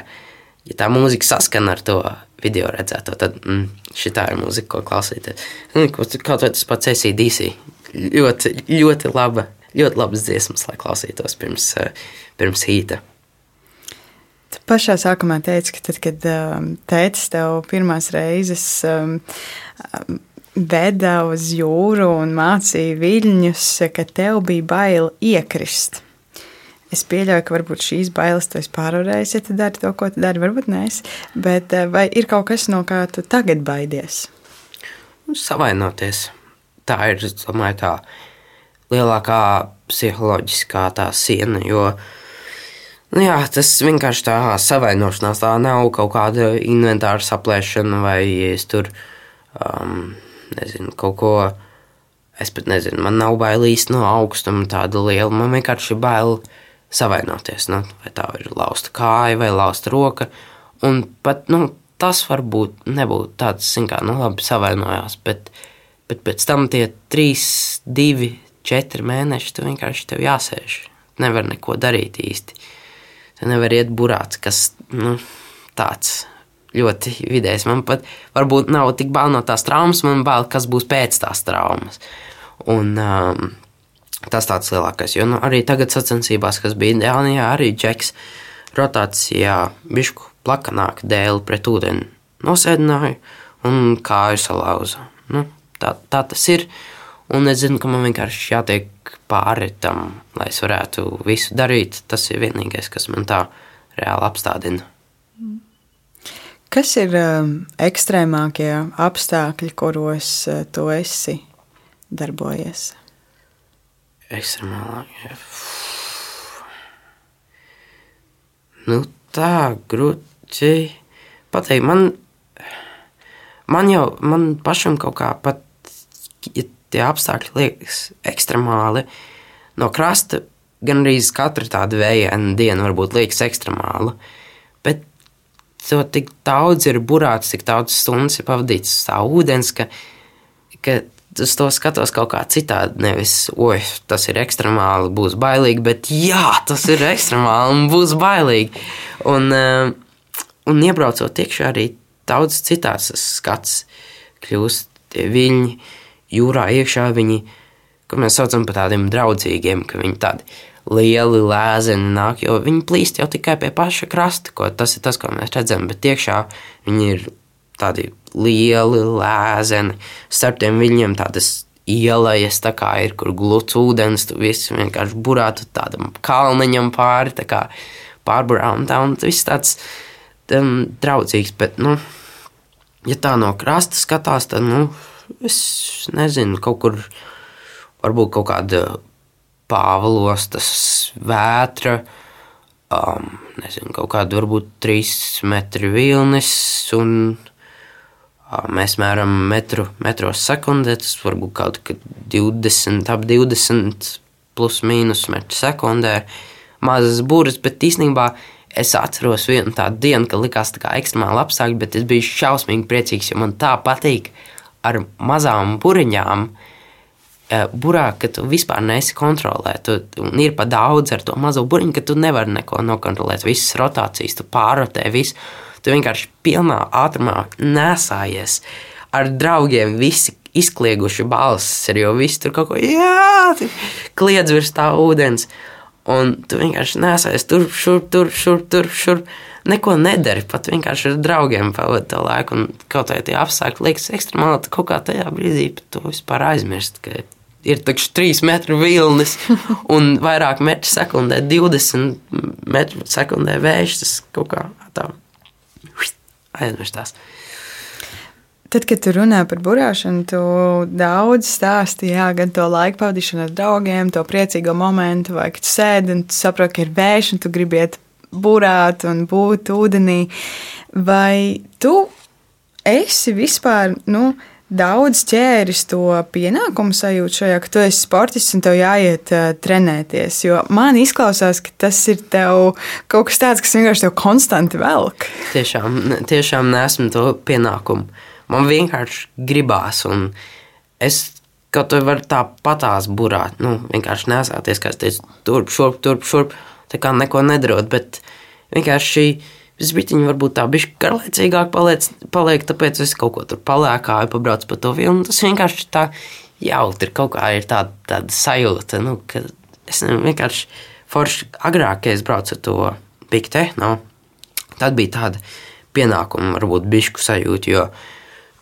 ja tā mūzika saskan ar to video redzēto, tad mm, šī tā ir mūzika, ko klausīties. Nu, kaut vai tas pats ACDC. Ļoti, ļoti laba ļoti labas dziesmas, lai klausītos pirms, eh, pirms hīta. Pašā sākumā teici, ka tad, kad um, tētis tev pirmās reizes um, veda uz jūru un mācīja viļņus, ka tev bija bail iekrist. Es pieļauju, ka varbūt šīs bailes tu esi pārvarējis, ja tu dari to, ko tu dari. Varbūt nē, bet uh, vai ir kaut kas, no kā tu tagad baidies? Savainoties. Tā ir, es domāju, tā lielākā psiholoģiskā tā siena. Jo nu jā, tas vienkārši tā savainošanās, tā nav kaut kāda inventāra saplēšana vai es tur um, nezinu, kaut ko. Es pat nezinu, man nav bail īsti no augstuma tāda liela. Man vienkārši ir bail savainoties. Nu, vai tā ir lausta kāja vai lausta roka. Un pat nu, tas varbūt nebūtu tāds, kā nu, labi savainojās, bet, bet pēc tam tie trīs, divi, četri mēneši tu vienkārši tev jāsēž. Nevar neko darīt īsti. Nevar iet burāts, kas nu, tāds ļoti vidējs. Man pat varbūt nav tik bail no tās traumas, man bail, kas būs pēc tās traumas. Un, um, tas tāds lielākais. Jo nu, arī tagad sacensībās, kas bija Dānijā, arī džeks rotācijā bišku plakanāk dēli pret ūdeni nosēdināju un kāju salauza. Nu, tā, tā tas ir. Un es zinu, ka man vienkārši jātiek pāri tam, lai es varētu visu darīt. Tas ir vienīgais, kas man tā reāli apstādina. Kas ir um, ekstrēmākie apstākļi, kuros uh, tu esi darbojies? Ekstremālākie. Nu, tā grūti pateikt. Man, man jau man pašam kaut kā pat, ja tie apstākļi liekas ekstremāli, no krasta gan arī katra tāda vējaina diena varbūt liekas ekstremāla. Bet to tik daudz ir burāts, tik daudz stundas ir pavadīts tā ūdens, ka, ka uz to skatos kaut kā citādi. Nevis, oi, tas ir ekstremāli, būs bailīgi, bet jā, tas ir ekstremāli un būs bailīgi. Un, eh, un iebraucot iekšā arī daudz citās skats kļūst viļņi jūrā iekšā, viņi, ko mēs saucam par tādiem draudzīgiem, ka viņi tādi lieli lēzeni nāk, jo viņi plīst jau tikai pie paša krasta, ko tas ir tas, ko mēs redzam, bet iekšā viņi ir tādi lieli lēzeni, starp tiem viļņiem tādas ielas, tā kā ir, kur gluds ūdens, tu viss vienkārši burātu tādam kalniņam pāri, tā kā pārburām, tā, un viss tāds um, draudzīgs, bet, nu, ja tā no krasta skatās, tad, nu, es nezinu, kaut kur, varbūt kaut kāda pāvalostas vētra, um, nezinu, kaut kāda varbūt trīs metri vilnis un Mēs mēram metru, metros sekundē, tas varbūt kaut kad 20, ap 20 plus mīnus metru sekundē. Mazas būras, bet īstenībā es atceros vienu tādu dienu, kad likās tā kā ekstremāli apstākļi, bet es biju šausmīgi priecīgs, jo man tā patīk ar mazām buriņām. Burā, ka tu vispār nesi kontrolē, tu, un ir pa daudz ar to mazo buriņu, ka tu nevari neko nokontrolēt. Visas rotācijas, tu pārrotē visu. Tu vienkārši pilnā ātrumā nesājies ar draugiem. Visi izklieguši balsis, jau viss tur kaut ko kliedz virs tā ūdens. Un tu vienkārši nesājies tur, šur, tur, šur, tur, šur. Neko nedari, pat vienkārši ar draugiem pavadīt to laiku. Un kaut kā tie apstākļi liekas ekstremāli, tad kaut kā tajā brīdī tu vispār aizmirsti, ka ir taču 3 metru vilnis un vairāk metru sekundē, 20 metru sekundē vējš. Tas kaut kā tā aizmirstās. Tad, kad tu runā par burāšanu, tu daudz stāstīji jā, gan to laiku pavadīšanu ar draugiem, to priecīgo momentu, vai kad tu sēdi un tu saproti, ka ir vējš un tu gribi iet burāt un būt ūdenī. Vai tu esi vispār, nu, daudz ķēris to pienākumu sajūtu šajā, ka tu esi sportists un tev jāiet uh, trenēties. Jo man izklausās, ka tas ir tev kaut kas tāds, kas vienkārši tev konstanti velk. Tiešām, tiešām nesmu to pienākumu. Man vienkārši gribās, un es kaut kā varu tā patās burāt. Nu, vienkārši nesāties, kā es teicu, turp, šurp, turp, šurp. Tā kā neko nedarot, bet vienkārši šī bišķiņu varbūt tā bišķi garlaicīgāk paliec, paliek, tāpēc es kaut ko tur palēkāju, pabraucu pa to vilnu. Tas vienkārši tā jautri, kaut kā ir tāda, tāda sajūta, nu, ka es vienkārši forši agrāk, kad es braucu ar to Big Tehno, tad bija tāda pienākuma, varbūt bišku sajūta, jo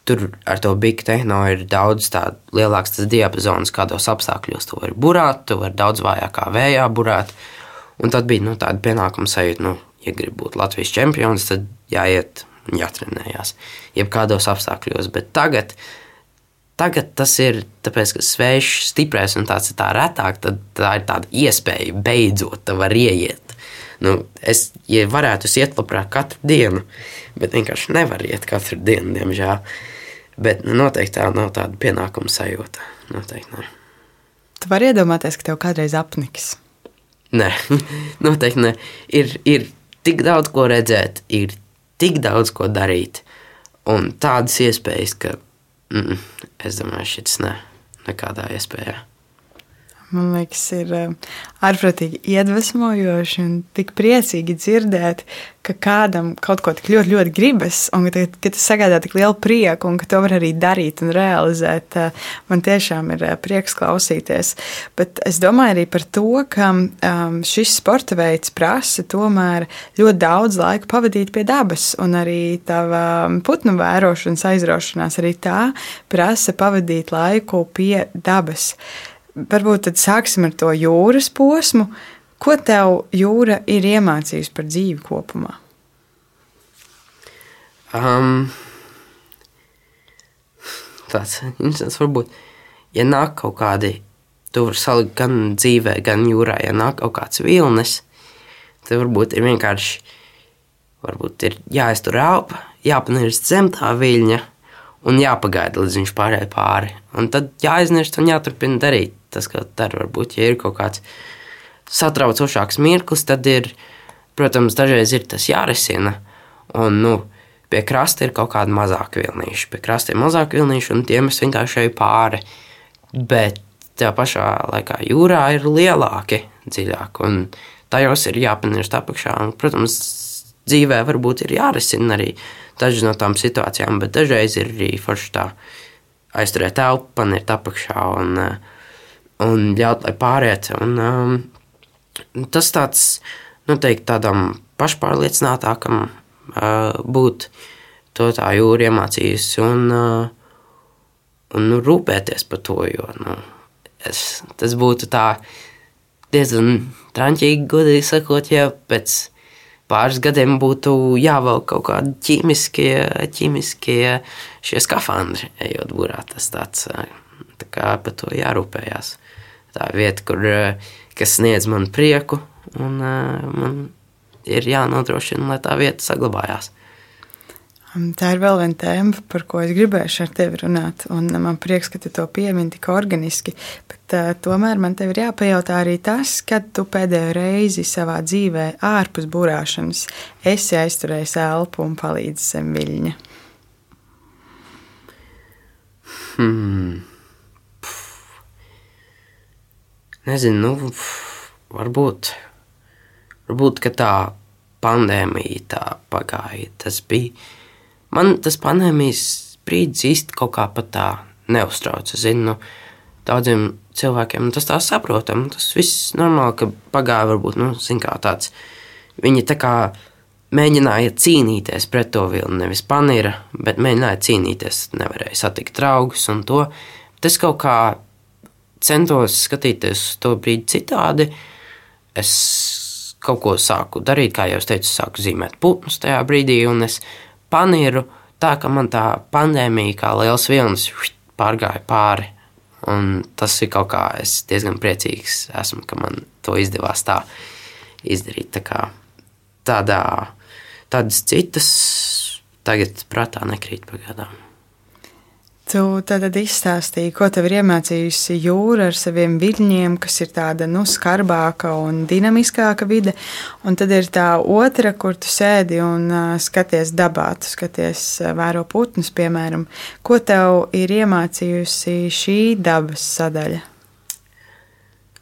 tur ar to Big Tehno ir daudz tādu lielāks tas diapazons, kādos apstākļos tu vari burāt, tu vari daudz vājākā vējā burāt, un tad bija, nu, tāda pienākuma sajūta, nu, ja grib būt Latvijas čempions, tad jāiet un jātrenējās. Jebkādos apstākļos. Bet tagad, tagad tas ir tāpēc, ka svešs, stiprais un tāds ir tā retāk, tad tā ir tāda iespēja beidzot var ieiet. Nu, es ja varētu iet labprāt katru dienu, bet vienkārši nevaru iet katru dienu, diemžēl. Bet nu, noteikti tā nav tāda pienākuma sajūta. Noteikti ne. Tu vari iedomāties, ka tev kādreiz apniks. Nē, noteikti ne. Ir, ir tik daudz ko redzēt, ir tik daudz ko darīt, un tādas iespējas, ka mm, es domāju, šis ne, nekādā iespējā man liekas, ir eh, ārprātīgi iedvesmojoši un tik priecīgi dzirdēt, ka kādam kaut ko tik ļoti, ļoti gribas, un ka, ka tas sagādā tik lielu prieku, un ka to var arī darīt un realizēt. Eh, man tiešām ir eh, prieks klausīties. Bet es domāju arī par to, ka um, šis sporta veids prasa tomēr ļoti daudz laika pavadīt pie dabas, un arī tava putnu vērošanas aizraušanās arī tā prasa pavadīt laiku pie dabas varbūt tad sāksim ar to jūras posmu. Ko tev jūra ir iemācījusi par dzīvi kopumā? Um, tāds interesants varbūt, ja nāk kaut kādi, tu vari salikt gan dzīvē, gan jūrā, ja nāk kaut kāds vilnis, tad varbūt ir vienkārši, varbūt ir jāiztur elpa, jāpanirst zem tā viļņa un jāpagaida, līdz viņš pārēj pāri. Un tad jāiznirst un jāturpina darīt tas, ko dara. Varbūt, ja ir kaut kāds satraucošāks mirklis, tad ir, protams, dažreiz ir tas jārisina. Un, nu, pie krasta ir kaut kāda mazāka vilnīša. Pie krasta ir mazāka vilnīša, un tiem es vienkārši eju pāri. Bet tajā pašā laikā jūrā ir lielāki, dziļāki, un tajos ir jāpanirst apakšā. Un, protams, dzīvē varbūt ir jārisina arī dažas no tām situācijām, bet dažreiz ir arī forši tā aizturēt telpu, panirt apakšā un uh, un ļaut, lai pāriet. Un, um, tas tāds noteikti tādam pašpārliecinātākam uh, būt to tā jūra iemācījusi un, uh, un nu, rūpēties par to, jo nu, es, tas būtu tā diezgan traņķīgi, godīgi sakot, ja pēc pāris gadiem būtu jāvelk kaut kādi ķīmiskie, ķīmiskie skafandri, ejot burā. Tas tāds, tā kā par to jārūpējās tā vieta, kur, eh, kas sniedz man prieku, un eh, man ir jānodrošina, lai tā vieta saglabājās. Tā ir vēl viena tēma, par ko es gribēju ar tevi runāt. Man prieks, ka tu to piemini tik organiski. Bet, uh, tomēr man te ir jāpajautā arī tas, kad tu pēdējo reizi savā dzīvē, ārpus būrāšanas, esi aizturējis elpu un palīdzis zem viļņa. Hmm. Nezinu, nu, varbūt, varbūt tā pandēmija tā pagāja. Tas bija. Man tas pandēmijas brīdis īsti kaut kā pat tā neuztrauca. Zinu, nu, daudziem cilvēkiem tas tā saprotam. Tas viss normāli, ka pagāja varbūt nu, kā tāds. Viņi tā kā mēģināja cīnīties pret to vilni, nevis panīra, bet mēģināja cīnīties. Nevarēja satikt draugus un to. Tas kaut kā centos skatīties to brīdi citādi. Es kaut ko sāku darīt, kā jau teicu, sāku zīmēt putnus tajā brīdī, un es panieru tā, ka man tā pandēmija kā liels vilnis pārgāja pāri. Un tas ir kaut kā, es diezgan priecīgs esmu, ka man to izdevās tā izdarīt. Tā kā tādā, tādas citas tagad prātā nekrīt pagaidām. Tu tad izstāstīji, ko tev ir iemācījusi jūra ar saviem viļņiem, kas ir tāda nu, skarbāka un dinamiskāka vide. Un tad ir tā otra, kur tu sēdi un uh, skaties dabā, tu skaties, vēro putnus, piemēram. Ko tev ir iemācījusi šī dabas sadaļa?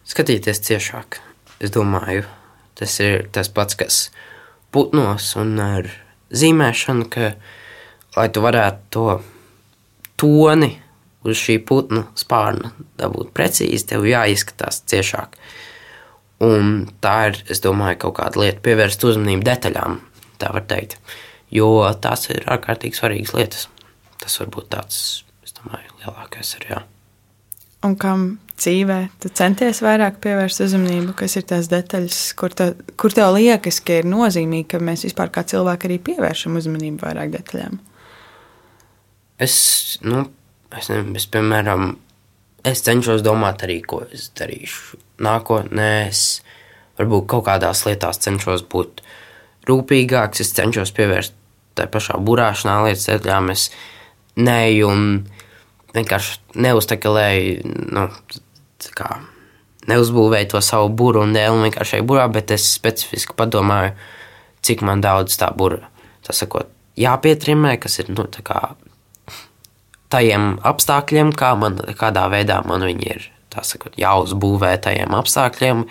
Skatīties ciešāk. Es domāju, tas ir tas pats, kas putnos un ar zīmēšanu, ka, lai tu varētu to toni uz šī putnu spārna dabūt precīzi, tev jāizskatās ciešāk. Un tā ir, es domāju, kaut kāda lieta, pievērst uzmanību detaļām, tā var teikt. Jo tās ir ārkārtīgi svarīgas lietas. Tas var būt tāds, es domāju, lielākais arī. Jā. Un kam dzīvē tu centies vairāk pievērst uzmanību, kas ir tās detaļas, kur, tā, kur tev liekas, ka ir nozīmīgi, ka mēs vispār kā cilvēki arī pievēršam uzmanību vairāk detaļām? Es, nu, es, nezinu, es, piemēram, es cenšos domāt arī, ko es darīšu nākotnē. Es varbūt kaut kādās lietās cenšos būt rūpīgāks, es cenšos pievērst tai pašā burāšanā lietas detaļām. Es neju un vienkārši neuztekalēju, nu, kā neuzbūvēju to savu buru un dēlu vienkārši burā, bet es specifiski padomāju, cik man daudz tā bura, tas sakot, jāpietrimē, kas ir, nu, tā kā tajiem apstākļiem, kā man, kādā veidā man viņi ir, sakot, jāuzbūvē tajiem apstākļiem,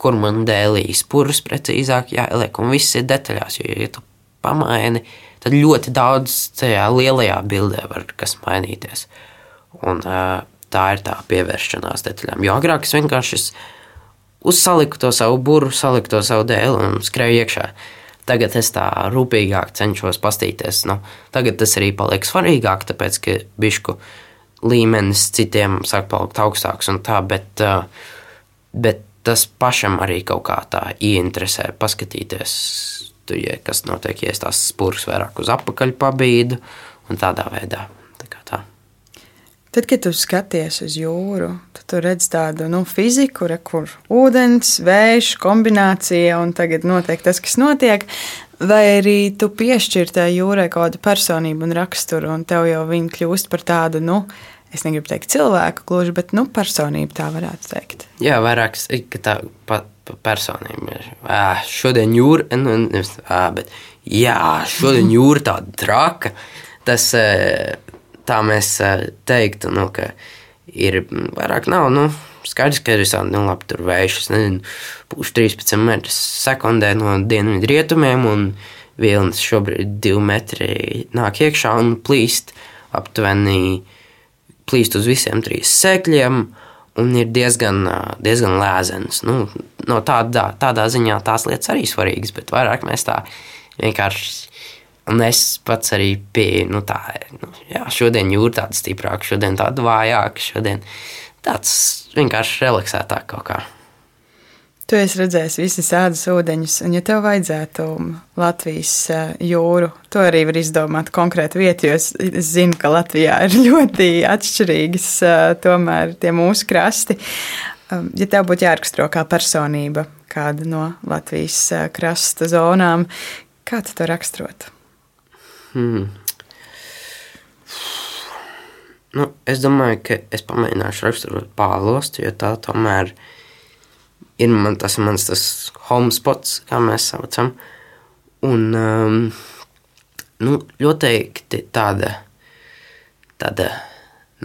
kur man dēlīs purus precīzāk jāieliek, un viss ir detaļās, jo, ja tu pamaini, tad ļoti daudz tajā lielajā bildē var kas mainīties. Un, uh, tā ir tā pievēršanās detaļām. Jo agrāk es vienkārši uzsaliku to savu burbuļu, saliku to savu dēlu un skrēju iekšā. Tagad es tā rūpīgāk cenšos pastīties. Nu, tagad tas arī paliek svarīgāk, tāpēc ka bišku līmenis citiem sāk palikt augstāks un tā, bet, bet tas pašam arī kaut kā tā ieinteresē paskatīties, ja kas notiek, ja es tās spurgas vairāk uz apakaļ pabīdu un tādā veidā. Tad, kad tu skaties uz jūru, tu redz tādu nu, fiziku, re, kur ūdens, vējš, kombinācija, un tagad notiek tas, kas notiek. Vai arī tu piešķir tai jūrai kaut kādu personību un raksturu, un tev jau viņa kļūst par tādu, nu, es negribu teikt cilvēku gluži, bet nu, personību tā varētu teikt. Jā, vairāk tā pa, pa personība. Ā, šodien jūra, nu, nevis, ā, bet jā, šodien jūra tāda traka. Tas, tā mēs teiktu, nu, ka ir vairāk nav. Nu, skaidrs, ka ir visādi nu, labi, tur vējš, nezinu, pūš 13 metrus sekundē no dienvidu rietumiem, un vilnis šobrīd 2 metri nāk iekšā un plīst aptuveni plīst uz visiem trīs sēkļiem. Un ir diezgan, diezgan lēzens. Nu, no tādā, tādā ziņā tās lietas arī svarīgas, bet vairāk mēs tā vienkārši Un es pats arī pieeju, nu tā, nu, jā, šodien jūra tāda stiprāka, šodien tāda vājāka, šodien tāds vienkārši relaksētāk kaut kā. Tu esi redzējis visas ādas ūdeņus, un, ja tev vajadzētu Latvijas eh, jūru, to arī var izdomāt konkrētu vietu, jo es, es zinu, ka Latvijā ir ļoti atšķirīgas eh, tomēr tie mūsu krasti. Um, ja tev būtu jāraksturo kā personība kāda no Latvijas eh, krasta zonām, kā tu to raksturotu? Hmm. Nu, es domāju, ka es pamēģināšu raksturot pālostu, jo tā tomēr ir man, tas mans tas home spots, kā mēs saucam. Un um, nu, ļoti tāda, tāda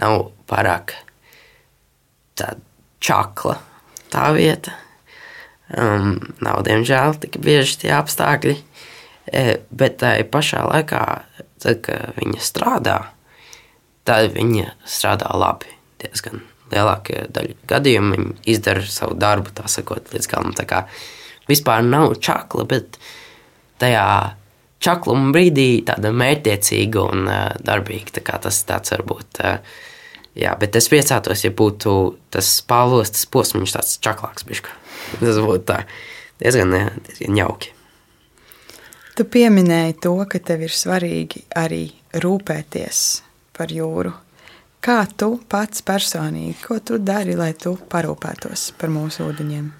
nav pārāk tāda čakla tā vieta. Um, nav, diemžēl, tik bieži tie apstākļi. E, bet tā pašā laikā, tad, kad viņa strādā, tad viņa strādā labi. Diezgan lielākā daļa gadījumu viņa izdara savu darbu, tā sakot, līdz galam. Tā kā vispār nav čakla, bet tajā čakluma brīdī tāda mērķtiecīga un uh, darbīga. Tā tas tāds var būt. Uh, jā, bet es priecātos, ja būtu tas spālostas posms, tāds čaklāks. Bišķi. Tas būtu tā, diezgan, diezgan jauki. Tu pieminēji to, ka tev ir svarīgi arī rūpēties par jūru. Kā tu pats personīgi, ko tu dari, lai tu parūpētos par mūsu ūdeņiem?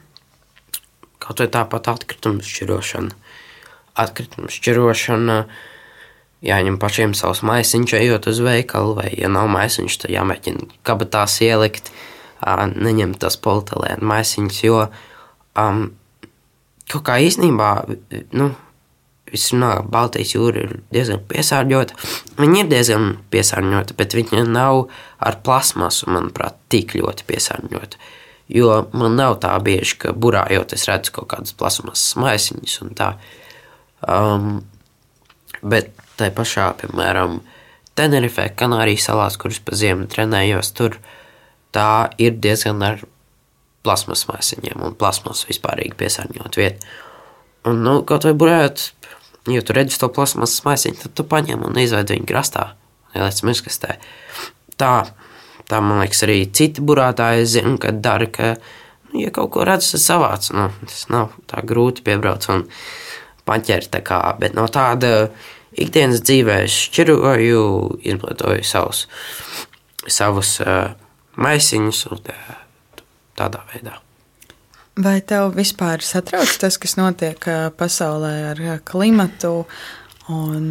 Kaut vai tāpat atkrituma šķirošana. Atkrituma šķirošana, jāņem pašiem savs maisiņš, ejot uz veikalu, vai, ja nav maisiņš, tad jāmēģina kabatās ielikt, neņemt tas politelēna maisiņus, jo um, kaut kā īstenībā, nu, Visumā Baltijas jūra ir diezgan piesārņota. Viņa ir diezgan piesārņota, bet viņa nav ar plasmasu, manuprāt, tik ļoti piesārņota. Jo man nav tā bieži, ka burājot, es redzu kaut kādas plasmasas maisiņas un tā. Um, bet tai pašā, piemēram, Tenerifē, Kanārijas salās, kuras pa ziemu trenējos, tur tā ir diezgan ar plasmas maisiņiem un plasmas vispārīgi piesārņot vietu. Un, nu, kaut vai burājot Ja tu redzi to plasmasas maisiņu, tad tu paņem un izvedi viņu krastā, ieliec miskastē. Tā, tā, man liekas, arī citi burātāji zina, ka dara, ka, nu, ja kaut ko redz, tad savāc. Nu, tas nav tā grūti piebraukt un paņemt tā kā, bet no tāda ikdienas dzīvē es šķiroju, izmantoju savus, savus uh, maisiņus un tā, tādā veidā. Vai tev vispār satrauc tas, kas notiek pasaulē ar klimatu un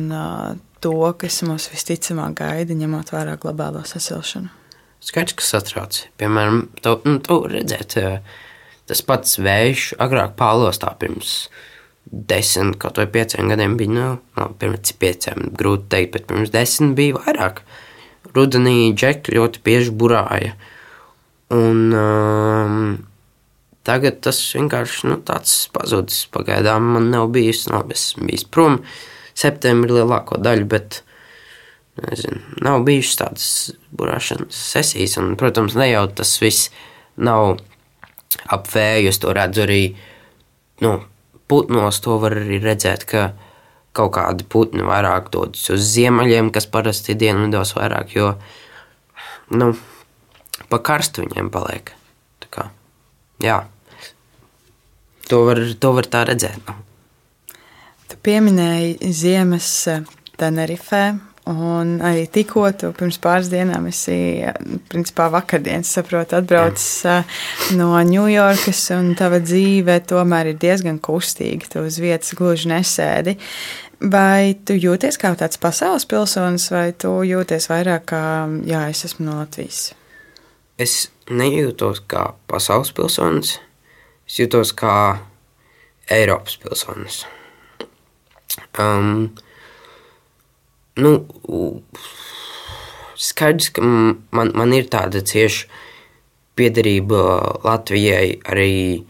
to, kas mums visticamāk gaida, ņemot vērā globālo sasilšanu? skaidrs, ka satrauc. Piemēram, to, nu, to redzēt, tas pats vējš agrāk pālostā pirms desmit, kaut vai pieciem gadiem bija, nu, no, pirms pieciem, grūti teikt, bet pirms desmit bija vairāk. Rudenī džeki ļoti bieži burāja. Un um, tagad tas vienkārši nu, tāds pazudis. Pagaidām man nav bijis, no, es bijis prom septembrī lielāko daļu, bet nezinu, nav bijušas tādas burāšanas sesijas. Un, protams, ne jau tas viss nav ap vēju, es to redzu arī, nu, putnos to var arī redzēt, ka kaut kādi putni vairāk dodas uz ziemeļiem, kas parasti dienvidos vairāk, jo, nu, pa karstu viņiem paliek. Tā kā, jā, to var, to var tā redzēt. Nu. Tu pieminēji ziemas Tenerifē, Un arī tikko tu pirms pāris dienām esi, principā, vakardienas, saprotu, atbraucis Jā. no Ņujorkas, un tava dzīve tomēr ir diezgan kustīga. Tu uz vietas gluži nesēdi. Vai tu jūties kā tāds pasaules pilsonis, vai tu jūties vairāk kā, jā, es esmu no Latvijas? Es nejūtos kā pasaules pilsonis, es jūtos kā Eiropas pilsonis. Um, nu, skaidrs, ka man, man ir tāda cieša piederība Latvijai arī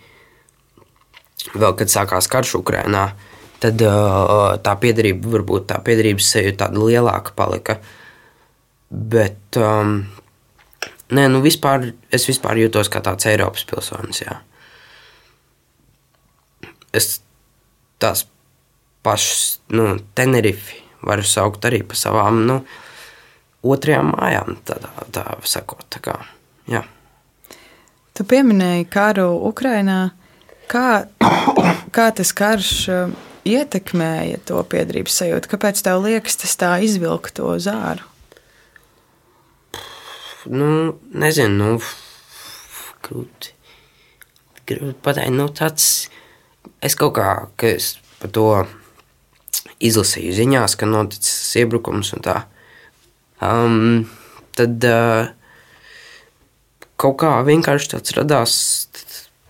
vēl, kad sākās karš Ukrainā. Tad uh, tā piederība, varbūt tā piederības sajūta tāda lielāka palika. Bet, um, nē, nu vispār, es vispār jūtos kā tāds Eiropas pilsonis, jā. Es tās pašas, nu, Tenerifi, varu saukt arī par savām nu, otrajām mājām, tādā, tā sakot. Tā kā, jā. tu pieminēji karu Ukrajinā. Kā, kā tas karš uh, ietekmēja to piedrības sajūtu? Kāpēc tev liekas, tas tā izvilka to zāru? Nu, nezinu, nu, grūti. Grūti pateikt, nu, tāds. Es kaut kā, ka es par to izlasīju ziņās, ka noticis iebrukums un tā. Um, tad uh, kaut kā vienkārši tāds radās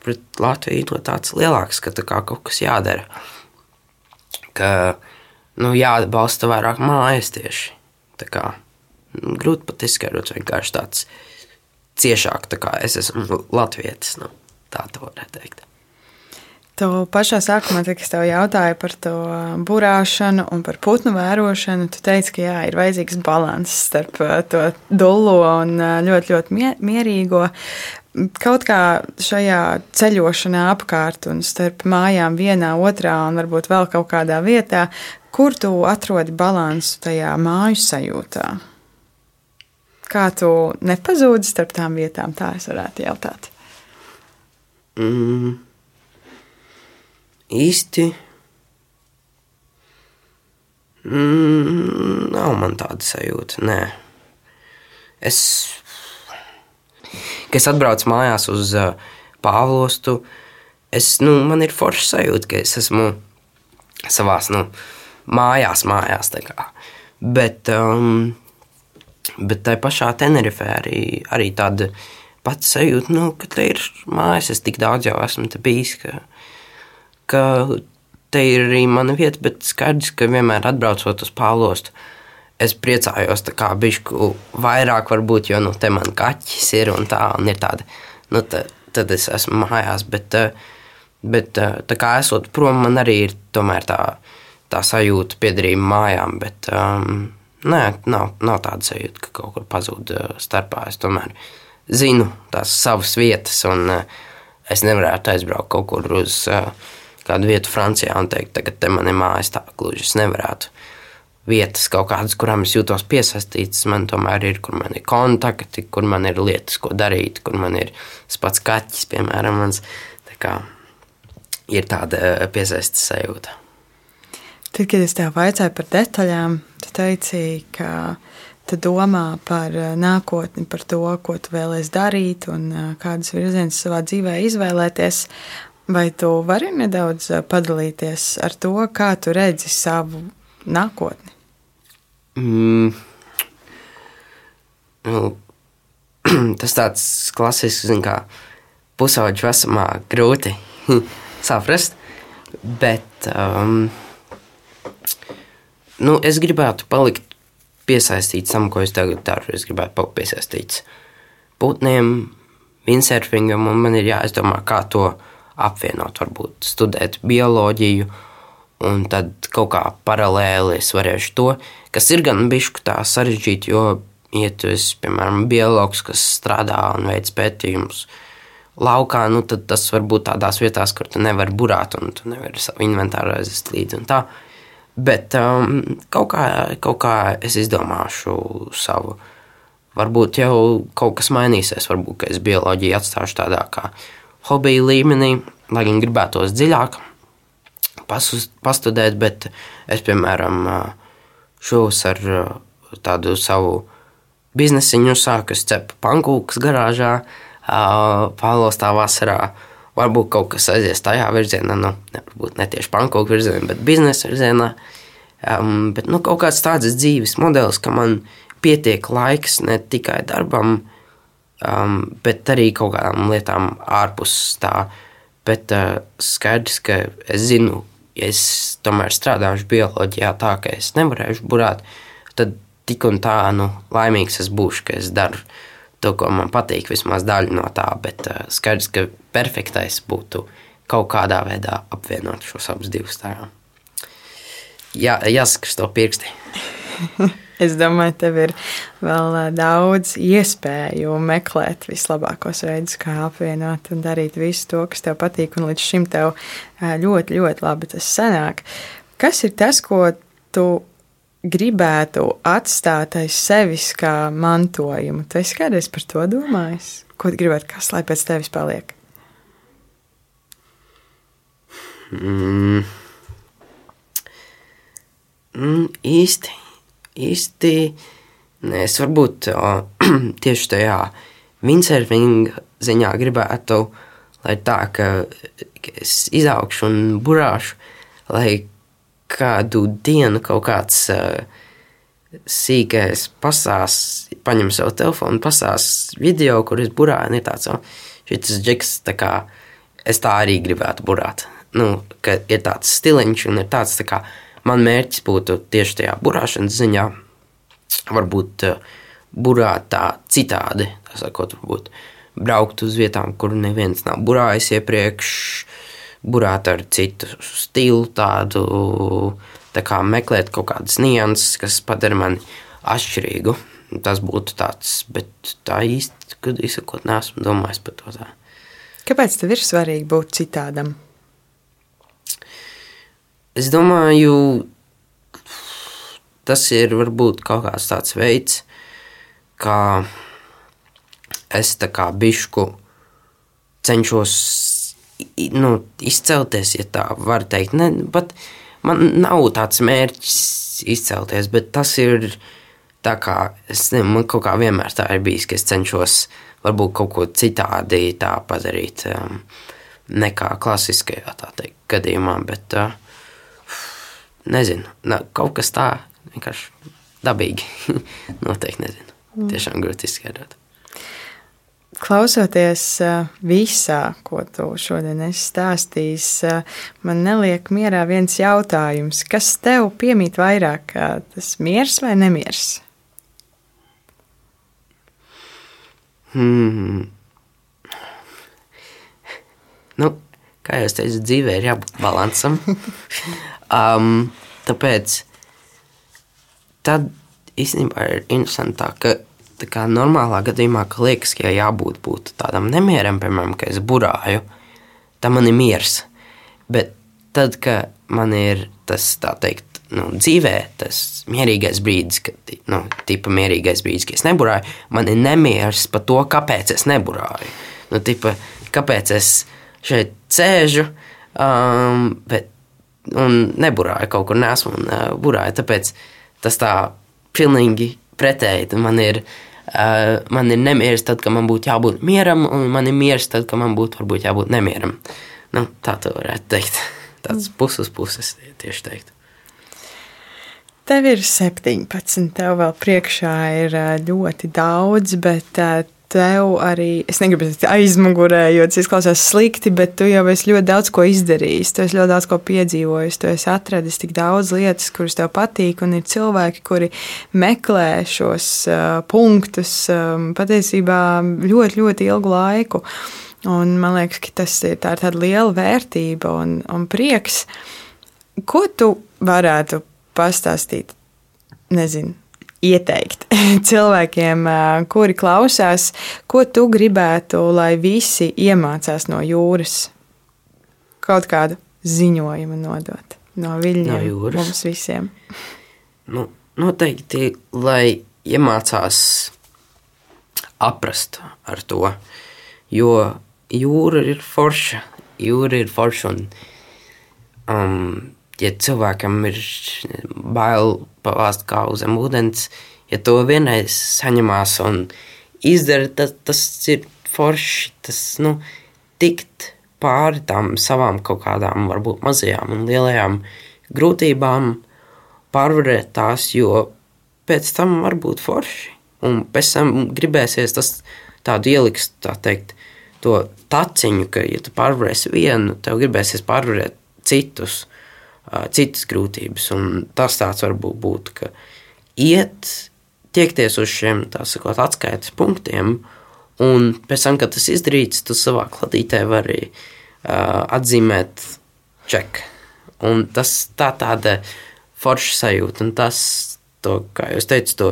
pret Latviju tāds lielāks, ka tā kā kaut kas jādara. Ka nu, jāatbalsta vairāk mājas tieši. Tā kā nu, grūti pat izskaidrot, vienkārši tāds ciešāk, tā kā es esmu latvietis. Nu, tā to varētu teikt. Tu pašā sākumā, kad es tev jautāju par to burāšanu un par putnu vērošanu, tu teici, ka jā, ir vajadzīgs līdzsvars starp uh, to dullo un uh, ļoti, ļoti mierīgo. Kaut kā šajā ceļošanā apkārt un starp mājām vienā, otrā un varbūt vēl kaut kādā vietā, kur tu atrodi līdzsvaru tajā māju sajūtā? Kā tu nepazūdi starp tām vietām, tā es varētu jautāt. Mm īsti mm, nav man tāda sajūta. Nē. Es, kad es atbraucu mājās uz uh, Pāvlostu, es, nu, man ir forša sajūta, ka es esmu savā nu, mājās, mājās. Bet, um, bet tai pašā Tenerifē arī, arī tāda pati sajūta, nu, ka te ir mājas, es tik daudz jau esmu bijis. Ka, ka te ir arī mana vieta, bet skaidrs, ka vienmēr atbraucot uz Pālostu, es priecājos tā kā bišku vairāk varbūt, jo, nu, te man kaķis ir un tā, un ir tāda, nu, tā, tad es esmu mājās, bet, bet tā kā esot prom, man arī ir tomēr tā, tā sajūta piederība mājām, bet um, nē, nav, nav tāda sajūta, ka kaut kur pazūd starpā. Es tomēr zinu tās savas vietas, un es nevarētu aizbraukt kaut kur uz uh, kādu vietu Francijā un teikt, tagad te man ir mājas tā gluži. Es nevarētu vietas kaut kādas, kurām es jūtos piesaistīts. Man tomēr ir, kur man ir kontakti, kur man ir lietas, ko darīt, kur man ir pats kaķis, piemēram, mans. Tā kā ir tāda eh, piesaistes sajūta. Tad, kad es tev vaicāju par detaļām, tu teici, ka tu domā par eh, nākotni, par to, ko tu vēlēsi darīt un eh, kādas virzienus savā dzīvē izvēlēties. Vai tu vari nedaudz eh, padalīties ar to, kā tu redzi savu nākotni? Mm. Nu, tas tāds klasisks, kā, pusauģu vecumā grūti saprast, bet um, nu, es gribētu palikt piesaistīts tam, ko es tagad daru. Es gribētu palikt piesaistīts putniem, windsurfingam, un man ir jāizdomā, kā to apvienot. Varbūt studēt bioloģiju, un tad kaut kā paralēli es varēšu to, kas ir gan bišku tā sarežģīti, jo, ja tu esi, piemēram, biologs, kas strādā un veic pētījumus laukā, nu, tad tas var būt tādās vietās, kur tu nevari burāt, un tu nevari savu inventāru aizvest līdzi. Bet um, kaut, kā, kaut kā es izdomāšu savu. Varbūt jau kaut kas mainīsies. Varbūt es bioloģiju atstāšu tādā kā hobija līmenī, lai gan gribētos dziļāk pasus, pastudēt. Bet es, piemēram, šovasar tādu savu biznesiņu sāku. Es cepu pankūkas garāžā, pārlostā vasarā varbūt kaut kas aizies tajā virzienā, nu, ne, varbūt ne tieši pankūku virzienā, bet biznesa virzienā. Um, bet nu, kaut kāds tāds dzīves modelis, ka man pietiek laiks ne tikai darbam, um, bet arī kaut kādām lietām ārpus tā. Bet uh, skaidrs, ka es zinu, ja es tomēr strādāšu bioloģijā tā, ka es nevarēšu burāt, tad tik un tā nu, laimīgs es būšu, ka es daru to, ko man patīk, vismaz daļu no tā. Bet uh, skaidrs, ka perfektais būtu kaut kādā veidā apvienot šos abus divus tēlus. Jā, jāsaka, to pirksti. es domāju, tev ir vēl daudz iespēju meklēt vislabākos veidus, kā apvienot un darīt visu to, kas tev patīk. Un līdz šim tev ļoti, ļoti labi tas sanāk. Kas ir tas, ko tu gribētu atstāt aiz sevis kā mantojumu. Tu esi kādreiz par to domājis? Ko tu gribētu, kas lai pēc tevis paliek? Mm. Mm, īsti, īsti. Nē, es varbūt o, tieši tajā windsurfinga ziņā gribētu, lai tā, ka, ka es izaugšu un burāšu, lai kādu dienu kaut kāds uh, sīkais pasās, paņem savu telefonu, pasās video, kur es burāju, un ir tāds, oh, šis džeks, tā kā es tā arī gribētu burāt. Nu, ka ir tāds stiliņš, un ir tāds, tā kā man mērķis būtu tieši tajā burāšanas ziņā, varbūt uh, burāt tā citādi, tā sakot, varbūt braukt uz vietām, kur neviens nav burājis iepriekš, burāt ar citu stilu, tādu tā kā meklēt kaut kādas nianses, kas padara mani atšķirīgu. Tas būtu tāds, bet tā īsti, kad izsakot, neesmu domājis par to. Tā. Kāpēc tev ir svarīgi būt citādam? Es domāju, tas ir varbūt kaut kāds tāds veids, kā es tā kā bišku cenšos nu, izcelties, ja tā var teikt. Ne, pat man nav tāds mērķis izcelties, bet tas ir tā kā, es nezinu, man kaut kā vienmēr tā ir bijis, ka es cenšos varbūt kaut ko citādi tā padarīt, um, nekā klasiskajā teikt gadījumā, bet uh, nezinu, na, kaut kas tā vienkārši dabīgi, noteikti nezinu. Mm. Tiešām grūti izskaidrot. Klausoties visā, ko tu šodien esi stāstījis, man neliek mierā viens jautājums. Kas tev piemīt vairāk, tas miers vai nemiers? Hmm. Nu, kā jau teicu, dzīvē ir jābūt līdzsvaram. um, tāpēc tad īstenībā ir interesanti, ka tā kā normālā gadījumā, ka liekas, ka jābūt būt tādam nemieram, piemēram, ka es burāju, tam man ir miers. Bet tad, kad man ir tas, tā teikt, nu, dzīvē, tas mierīgais brīdis, kad, nu, tipa mierīgais brīdis, kad es neburāju, man ir nemieris par to, kāpēc es neburāju. Nu, tipa, kāpēc es šeit sēžu, um, bet, un neburāju kaut kur nesmu un uh, burāju, tāpēc tas tā pilnīgi pretēji. Man ir, uh, man ir nemieris tad, kad man būtu jābūt mieram, un man ir miers tad, kad man būtu varbūt jābūt nemieram. Nu, tā tā varētu teikt. Tāds puses puses tieši teikt. Tev ir 17, tev vēl priekšā ir ļoti daudz, bet tev arī, es negribu teikt, aizmugurē, jo tas izklausās slikti, bet tu jau esi ļoti daudz ko izdarījis. Tu esi ļoti daudz ko piedzīvojis. Tu esi atradis tik daudz lietas, kuras tev patīk, un ir cilvēki, kuri meklē šos uh, punktus um, patiesībā ļoti, ļoti ilgu laiku. Un man liekas, ka tas ir tā ir tāda liela vērtība un, un prieks. Ko tu varētu pastāstīt? Nezinu, ieteikt cilvēkiem, kuri klausās, ko tu gribētu, lai visi iemācās no jūras? Kaut kādu ziņojumu nodot no viļņiem No jūras? mums visiem. Nu, noteikti, lai iemācās aprast ar to, jo jūra ir forša, jūra ir forša un um, ja cilvēkam ir bail pavāst kā uz zem ūdens, ja to vienreiz saņemās un izdara, tas, tas ir forši, tas, nu, tikt pāri tam savām kaut kādām, varbūt mazajām un lielajām grūtībām, pārvarēt tās, jo pēc tam var būt forši. Un pēc tam gribēsies tas tādu ielikt, tā teikt, to taciņu, ka, ja tu pārvarēsi vienu, tev gribēsies pārvarēt citus, ā, citas grūtības. Un tas tāds varbūt būtu, ka iet, tiekties uz šiem, sakot, atskaites punktiem, un pēc tam, kad tas izdarīts, tu savā kladītē vari uh, atzīmēt čeku. Un tas tā tāda forša sajūta, un tas, to, kā jūs teicat, to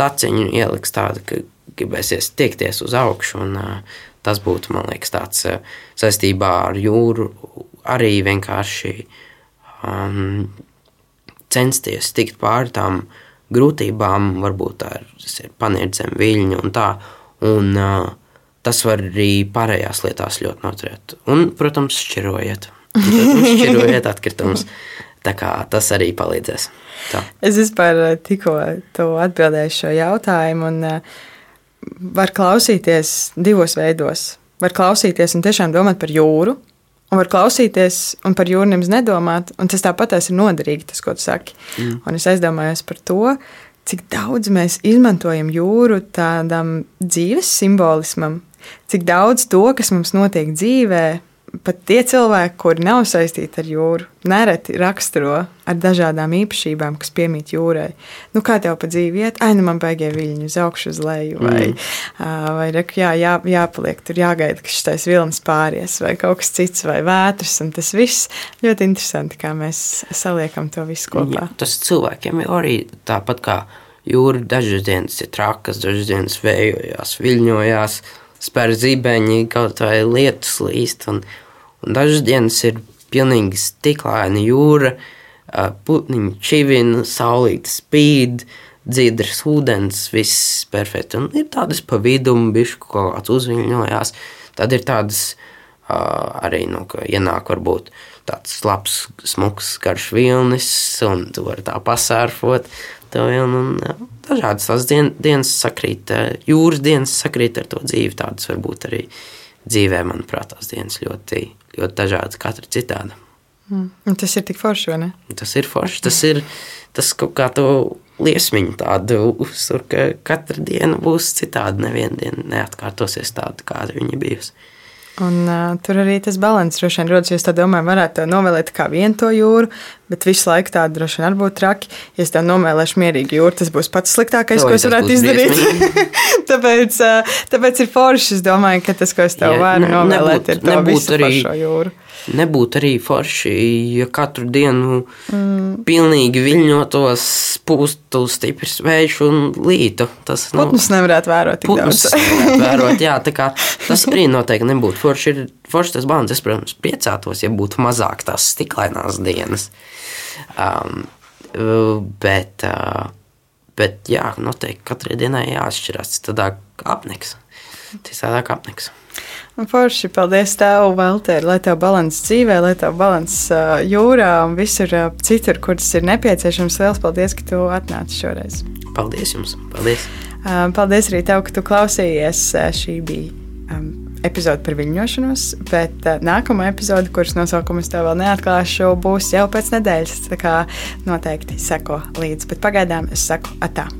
taciņu ieliks tādu, ka gribēsies tiekties uz augšu, un uh, tas būtu, man liekas, tāds uh, saistībā ar jūru arī vienkārši um, censties tikt pāri tām grūtībām, varbūt paniet zem viļņa un tā, un uh, tas var arī pārējās lietās ļoti noturēt. Un, protams, šķirojiet. Šķirojiet atkritumus. Tā kā tas arī palīdzēs. Tā. Es vispār eh, tikko atbildēju šo jautājumu, un uh, var klausīties divos veidos. Var klausīties un tiešām domāt par jūru, un var klausīties un par jūru nemaz nedomāt, un tas tāpat ir noderīgi, tas, ko tu saki. Mm. Un es aizdomājos par to, cik daudz mēs izmantojam jūru tādam dzīves simbolismam, cik daudz to, kas mums notiek dzīvē, pat tie cilvēki, kuri nav saistīti ar jūru, nereti raksturo ar dažādām īpašībām, kas piemīt jūrai. Nu, kā tev pa dzīvi iet, ai, nu man baigie viļņi uz augšu, uz leju, vai, mm. vai reku, jā, jā, jāpaliek tur, jāgaida, ka šis vilnis pāries, vai kaut kas cits, vai vētras, un tas viss ļoti interesanti, kā mēs saliekam to visu kopā. Jā, tas cilvēkiem ir arī tāpat kā jūra dažas dienas ir trakas, dažas dienas vējojās, viļņojās, spēr zibeņi, kaut vai lietus līst, un, un dažas dienas ir pilnīgi stiklaina jūra, putniņi čivina, saulīte spīd, dzīdrs ūdens, viss perfekti, un ir tādas pa vidu, bišku kaut kāds uzviļņojās, tad ir tādas arī, nu, ka ienāk varbūt tāds labs, smuks, garš vilnis, un tu vari tā pasārfot, to vilnu, un jā, dažādas tās dien, dienas sakrīt, jūras dienas sakrīt ar to dzīvi, tādas varbūt arī dzīvē, manuprāt, tās dienas ļoti, ļoti dažādas, katra citāda. Mm. Un tas ir tik forši, vai ne? Tas ir forši, tas ir tas kaut kā to liesmiņu tādu uzsver, ka katra diena būs citāda, neviena diena neatkārtosies tāda, kāda viņa bijusi. Un, uh, tur arī tas līdzsvars droši vien rodas. Es tā domāju, varētu to novēlēt kā vienu to jūru, bet visu laiku tādu droši vien arī būtu traki. Ja es tā novēlēšu mierīgu jūru, tas būs pats sliktākais, Oi, ko es tas varētu izdarīt. tāpēc, uh, tāpēc ir forši. Es domāju, ka tas, ko es tev Jā, varu novēlēt, nebūt- ir to nebūt visu arī- pašo jūru. Nebūtu arī forši, ja katru dienu mm. pilnīgi viļņotos, pūstu stiprs vējš un lītu. Tas nu, Putnus nevarētu vērot Putnus nevarētu vērot, jā, tā kā tas arī noteikti nebūtu forši. Ir forši tas bērns, es, protams, priecātos, ja būtu mazāk tās stiklainās dienas. Um, bet, uh, bet, jā, noteikti katrai dienai jāatšķirās. Citādāk apniks. Citādāk apniks. Un Forši, paldies tev, Valter, lai tev balans dzīvē, lai tev balans uh, jūrā un visur uh, citur, kur tas ir nepieciešams. Liels paldies, ka tu atnāci šoreiz. Paldies jums! Paldies! Uh, paldies arī tev, ka tu klausījies. Uh, šī bija um, epizode par viļņošanos, bet uh, nākamā epizode, kuras nosaukumu es tev vēl neatklāšu, būs jau pēc nedēļas. Tā kā noteikti seko līdzi, bet pagaidām es saku atā.